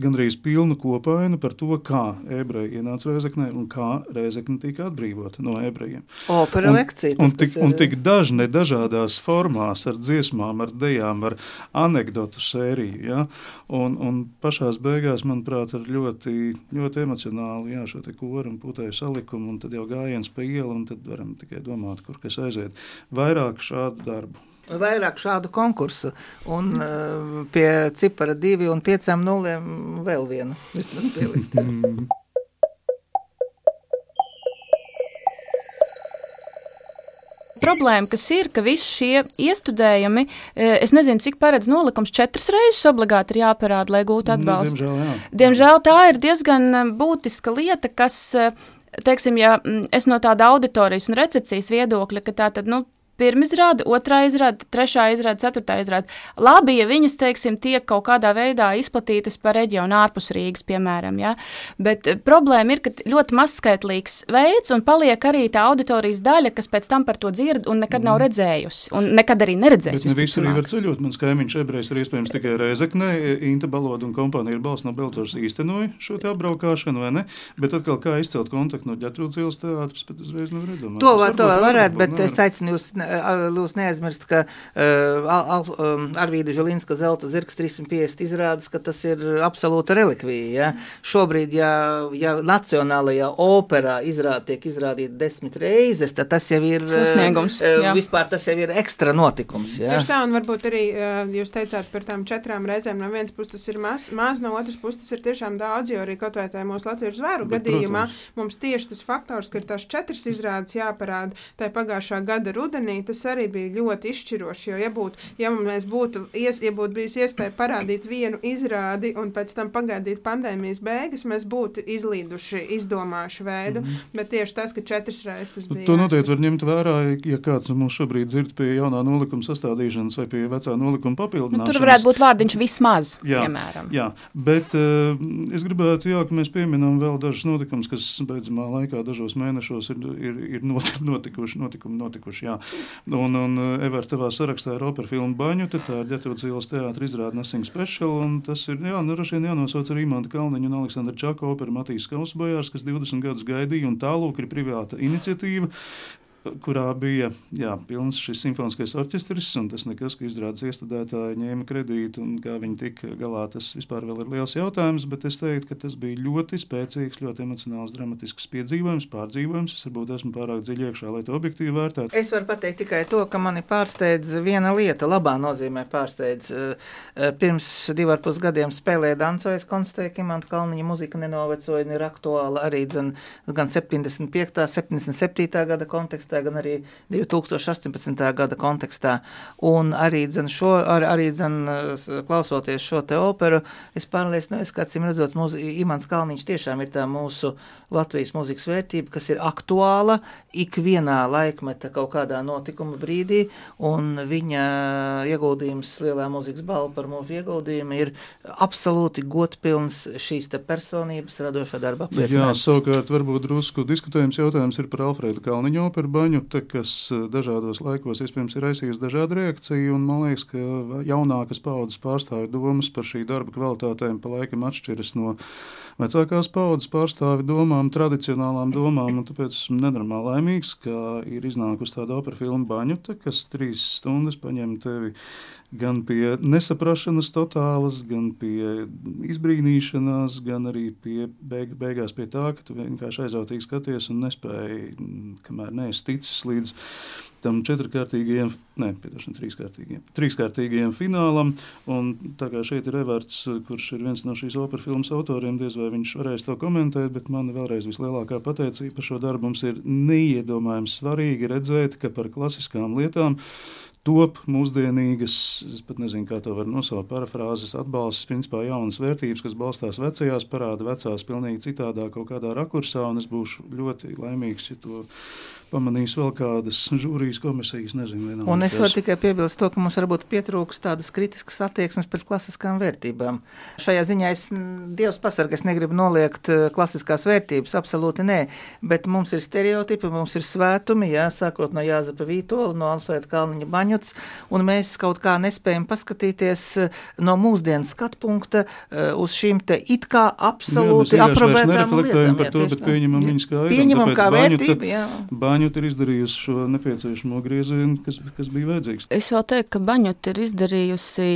gandrīz pilnu kopainu par to, kā ebreji ienāca Rēzeknē un kā Rēzekne tika atbrīvota no ebrejiem. Opera Un- lekcija. Un tas, tik, kas ir- un tik dažne dažādās formās, ar dziesmām, ar dejām, ar anekdotu sēriju. Ja? Un, un pašā beigās, manuprāt, ar ļoti, ļoti emocionālu jā, šo te koru un putēju salikumu, un tad jau gājiens pa ielu, un tad varam tikai domāt, kur kas aiziet. Vairāk šādu darbu. Vairāk šādu konkursu, un uh, pie cipara divi un piecām nulēm vēl vienu vismaz pielikt. Problēma, kas ir, ka visi šie iestudējumi, eh, es nezinu, cik paredz nolikums, četras reizes obligāti ir jāparāda, lai gūtu atbalstu. Nu, diemžēl, jā. Diemžēl tā ir diezgan eh, būtiska lieta, kas, teiksim, ja mm, es no tāda auditorijas un recepcijas viedokļa, ka tā tad, nu, pirmā izrāde, otrā izrāde, trešā izrāde, ceturtā izrāde. Labi, ja viņas, teiksim, tiek kaut kādā veidā izplatītas pa reģionu ārpus Rīgas, piemēram, ja? bet eh, problēma ir, ka ļoti mazskaitlīgs veids un paliek arī tā auditorijas daļa, kas pēc tam par to dzird un nekad nav redzējusi, un nekad arī neredzēs. Bet ne visi arī var ceļot. Mans kaimiņš ebrejs ir iespējams tikai Reizeknē. Inta Baloda un kompānija ir balss no Beltors īstenoja šo te apbraukāšanu, vai ne? Bet atkal kā izcelt kontaktu no ģetrūdas ielas teātris, bet uzreiz nevar iedomāties. To, var, to vēl varētu, bet es aicinu jūs, a- jūs neaizmirst, ka uh, um, Arvīda Želinska zelta zirgs 350 izrādes, ka tas ir absolūta relikvija. Ja? Šobrīd, ja, ja nacionālajā operā izrāda tiek izrādīta desmit reizes, tad tas jau ir uh, Sasniegums, uh. Vispār tas jau ir ekstra notikums. Ja? Tieši tā, un varbūt arī uh, jūs teicāt par tām četrām reizēm. No vienas puses tas ir maz, maz no otras puses tas ir tiešām daudz, jo arī kaut vai tajā mūsu latviešu zvēru Bet, gadījumā protams. mums tieši tas faktors, ka ir tās četras izrādes jāparāda tajā pagājušā gada rudenī, tas arī bija ļoti izšķiroši. Jo, ja, būt, ja mēs būtu, ies, ja būtu bijusi iespēja parādīt vienu izrādi un pēc tam pagaidīt pandēmijas beigas, mēs būtu izlīduši, izdomājuši veidu. Mm -hmm. Bet tieši tas, ka četras reizes tas Nu, bija. To noteikti var ņemt vērā, ja kāds mums šobrīd dzird pie jaunā nolikuma sastādīšanas vai pie vecā nolikuma Nu, papildināšanas. tur varētu būt vārdiņš vismaz, Jā, piemēram. Jā, bet uh, es gribētu, jā, ka mēs pieminām vēl dažus notikumus, kas beidzamā laikā, dažos mēnešos ir, ir, ir not- notikuši. notikuši, notikuši jā. Un, un Evar, tavā sarakstā ir opera filma Baņu, tad tā ir Ģetrūda Zīles teātra izrāda Nothing Special, tas ir, jā, nu, droši vien jānosauc ar Imanta Kalniņu un Aleksandra Čaka opera Matīs Kausbojārs, kas 20 gadus gaidīja, un tālūk ir privāta iniciatīva, kurā bija jā, pilns šis simfoniskais orķestris, un tas nekas, ka izrādes iestudētāji ņēma kredītu, un kā viņi tika galā, tas vispār vēl ir liels jautājums, bet es teiktu, ka tas bija ļoti spēcīgs, ļoti emocionāls, dramatisks piedzīvojums, pārdzīvojums. Es varbūt esmu pārāk dziļi iekšā, lai to objektīvi vērtētu. Es varu pateikt tikai to, ka mani pārsteidz viena lieta, labā nozīmē pārsteidz. Pirms divu ar pus gadiem spēlēja dancojas, konstatēja, ka Imanta Kalniņa muzika nenovecoja, ir aktuāla arī dzen, gan 75. 77. gada kontekstā, gan arī 2018. gada kontekstā. Un arī, dzen, šo, ar, arī dzen, klausoties šo te operu, es pārliecināju, ka, acīm redzot, mūsu Imants Kalniņš tiešām ir tā mūsu Latvijas mūzikas vērtība, kas ir aktuāla ikvienā laikmeta kaut kādā notikuma brīdī, un viņa ieguldījums lielā mūzikas balva par mūsu ieguldījumu ir absolūti godpilns šīs te personības radošā darba Jā, savukārt varbūt drusku diskutējums jautājums ir par Alfrēdu Kalniņu operu baņu, te, kas eh, dažādos laikos iespējams ir aizsījusi dažādu reakciju, un man liekas, ka jaunākas paudzes pārstāvju domas par šī darba kvalitātēm pa laikam atšķiras no vecākās paudzes pārstāvju domām, tradicionālām domām, un tāpēc esmu nenormāli laimīgs, ka ir iznākusi tāda opera filma Baņuta, kas trīs stundas paņem tevi gan pie nesaprašanas totālas, gan pie izbrīnīšanās, gan arī pie beig, beigās pie tā, ka tu vienkārši aizrautīgi skaties un nespēji, mm, kamēr neesi ticis līdz tam četrkārtīgajam, ne, piedošana, trīskārtīgajam, trīskārtīgajam finālam, un tā kā šeit ir Everts, kurš ir viens no šīs opera filmas autoriem, diez vai viņš varēs to komentēt, bet man vēlreiz vislielākā pateicība par šo darbu. Mums ir neiedomājami svarīgi redzēt, ka par klasiskām lietām top mūsdienīgas, es pat nezinu, kā to var nosaukt, parafrāzes, atbalstas, principā jaunas vērtības, kas balstās vecajās, parāda vecās pilnīgi citādā kaut kādā rakursā, un es būšu ļoti laimīgs, ja to pamanīs vēl kādas žūrijas komisijas, nezinu, vienalga. Un es varu tikai piebilst to, ka mums varbūt pietrūks tādas kritiskas attieksmes pret klasiskām vērtībām. Šajā ziņā es, Dievs pasargā, es negribu noliegt eh, klasiskās vērtības, absolūti nē, bet mums ir stereotipi, mums ir svētumi, jā, sākot no Jāzepa Vītola, no Alfrēda Kalniņa Baņuts, un mēs kaut kā nespējam paskatīties eh, no mūsdienas skatpunkta eh, uz šīm te it kā absolūti Jā, mēs vienkārši vairs aprobētām nereflektējam lietām. par to, tieši bet pieņemam Jā. viņus kā Pieņemam kā Baņuta- vērtību, jā. Baņuta ir izdarījusi šo nepieciešamo griezienu, kas, kas bija vajadzīgs. Es vēl teiktu, ka Baņota ir izdarījusi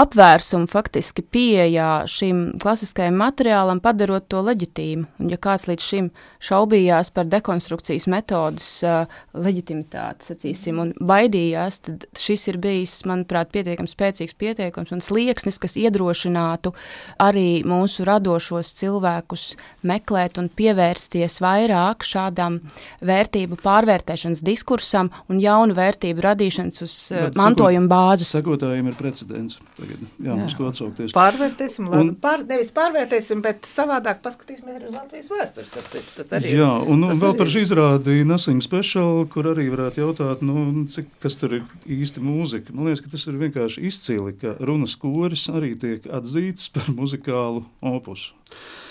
apvērsumu faktiski pieejā šim klasiskajam materiālam, padarot to leģitīmu. Un, ja kāds līdz šim šaubījās par dekonstrukcijas metodas uh, leģitimitāti, sacīsim, un baidījās, tad šis ir bijis, manuprāt, pietiekami spēcīgs pieteikums un slieksnis, kas iedrošinātu arī mūsu radošos cilvēkus meklēt un pievērsties vairāk šādam vērtību pārvērtēšanas diskursam un jaunu vērtību radīšanas uz Bet mantojuma bāzes. Sekotājiem ir precedents. Tagad, jā, jā. uz ko atsaukties. Pārvērtēsim, labi, Un- pār, nevis pārvērtēsim, bet savādāk paskatīsimies arī uz Latvijas vēstures. starp citu. Tas arī ir- Jā, un, un tas vēl arī par izrādi Nothing Special, kur arī varētu jautāt, nu, cik, kas tur ir īsti mūzika. Man liekas, ka tas ir vienkārši izcili, ka runas koris arī tiek atzīts par muzikālu opusu.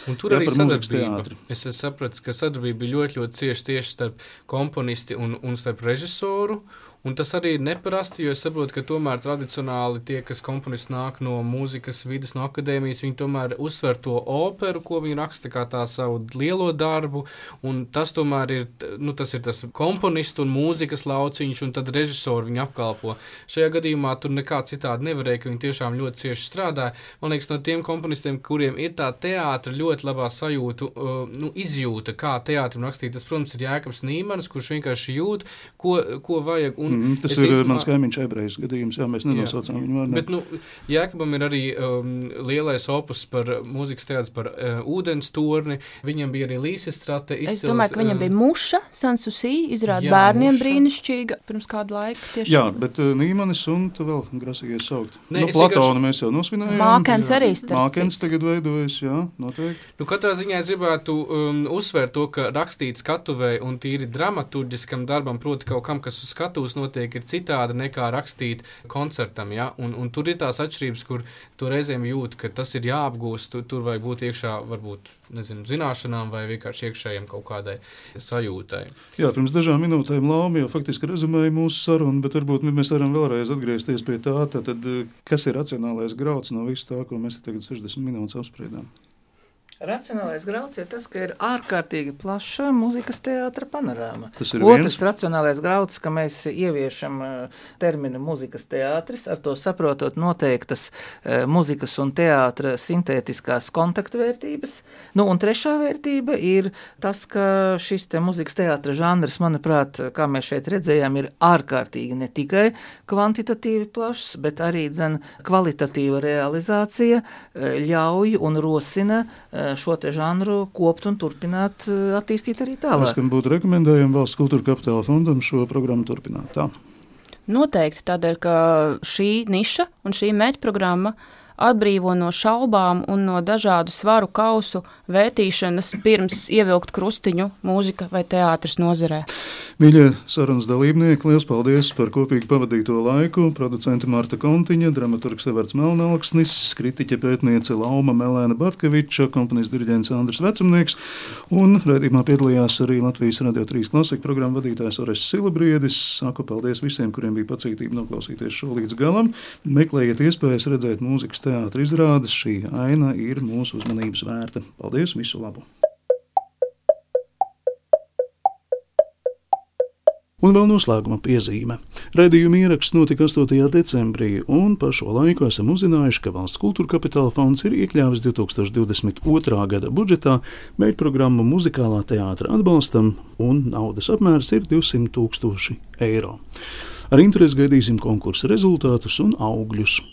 Un tur Jā, arī sadarbība. Es esmu sapratis, ka sadarbība bija ļoti, ļoti cieša tieši starp komponisti un, un starp režisoru. Un tas arī ir neparasti, jo es saprotu, ka tomēr tradicionāli tie, kas komponisti nāk no mūzikas vidas, no akadēmijas, viņi tomēr uzsver to operu, ko viņi raksta kā tā savu lielo darbu. Tas tomēr ir, nu, tas ir tas komponistu un mūzikas lauciņš, un tad režisori viņu apkalpo. Šajā gadījumā tur nekā citādi nevarēja, ka viņi tiešām ļoti cieši strādāja. Man liekas, no tiem komponistiem, kuriem ir tā teātra ļoti labā sajūta, uh, nu, izjūta, kā teātrim rakstīt, tas, protams, ir Jēkabs Nīmans, kurš vienkārši jūt, ko, ko vajag. Un Mm, tas es ir īstenībā- mans kaimiņš ebrejas gadījums, jā, mēs nenosaucām viņu vārdu. Bet, nu, Jēkabam ir arī um, lielais opus par mūzikas teātris, par uh, ūdens torni. Viņam bija arī Līsas strate. Es domāju, ka viņam bija muša, Sansusī, izrāda Jā, bērniem muša. brīnišķīga pirms kāda laika. Tieši. Jā, bet uh, Nīmanis un tu vēl grasījies saukt. Nē, nu, es Platonu mēs jau nosvinējām. Mākens jā. arī, starp Mākens tagad veidojas, jā, noteikti. Nu, katrā ziņā es gribētu um, uzsvērt to, ka rakstīt skatuvē un tīri dramaturgiskam darbam, proti, kaut kam, kas uz skatuves notiek, ir citādi nekā rakstīt koncertam. Ja? Un, un tur ir tās atšķirības, kur tu reizēm jūt, ka tas ir jāapgūst, tur, tur vajag būt iekšā varbūt nezinu, zināšanām vai vienkārši iekšējiem kaut kādai sajūtai. Jā, pirms dažām minūtēm Lapa jau faktiski rezumēja mūsu sarunu, bet varbūt mēs varam vēlreiz atgriezties pie tā, tad, kas ir racionālais grauds no visu tā, ko mēs tagad 60 minūtes apspriedām. Racionālais grauds ir tas, ka ir ārkārtīgi plaša mūzikas teātris panorāma. Tas ir Otrs viens. racionālais grauds, ka mēs ieviešam uh, terminu mūzikas teātris, ar to saprotot noteiktas uh, mūzikas un teātras sintētiskās kontaktvērtības. Nu, un trešā vērtība ir tas, ka šis te mūzikas teātris žanrs, manuprāt, kā mēs šeit redzējām, ir ārkārtīgi ne tikai kvantitatīvi plašs, bet arī dzen, kvalitatīva realizācija uh, ļauj un rosina šo te žanru kopt un turpināt eh, attīstīt arī tālāk. kam būtu rekomendējami valsts kultūra kapitāla fondam šo programmu turpināt. Tā. Noteikti tādēļ, ka šī niša un šī mēģprogramma atbrīvo no šaubām un no dažādu svaru kausu vērtīšanas pirms ievilkt krustiņu mūzika vai teātris nozarē. Mīļie sarunas dalībnieki, liels paldies par kopīgi pavadīto laiku. Producente Marta Kontiņa, dramaturgs Everts Melnāksnis, kritiķe pētniece Lauma Melēna Bartkeviča, kompanijas diriģents Andris Vecumnieks un raidījumā piedalījās arī Latvijas Radio 3 klasika programma vadītājs Ores Silabriedis. Saku paldies visiem, kuriem bija pacietība noklausīties šo līdz galam. Meklējiet iespējas redzēt mūzikas teātris izrādes. Šī aina ir mūsu uzmanības vērta. Paldies, visu labu! Un vēl noslēguma piezīme. Radījuma ieraksts notika 8. decembrī, un par šo laiku esam uzzinājuši, ka Valsts kultūra kapitāla fonds ir iekļāvis 2022. gada budžetā mērķprogrammu muzikālā teātra atbalstam, un naudas apmērs ir 200 tūkstoši eiro. Ar interesi gaidīsim konkursa rezultātus un augļus.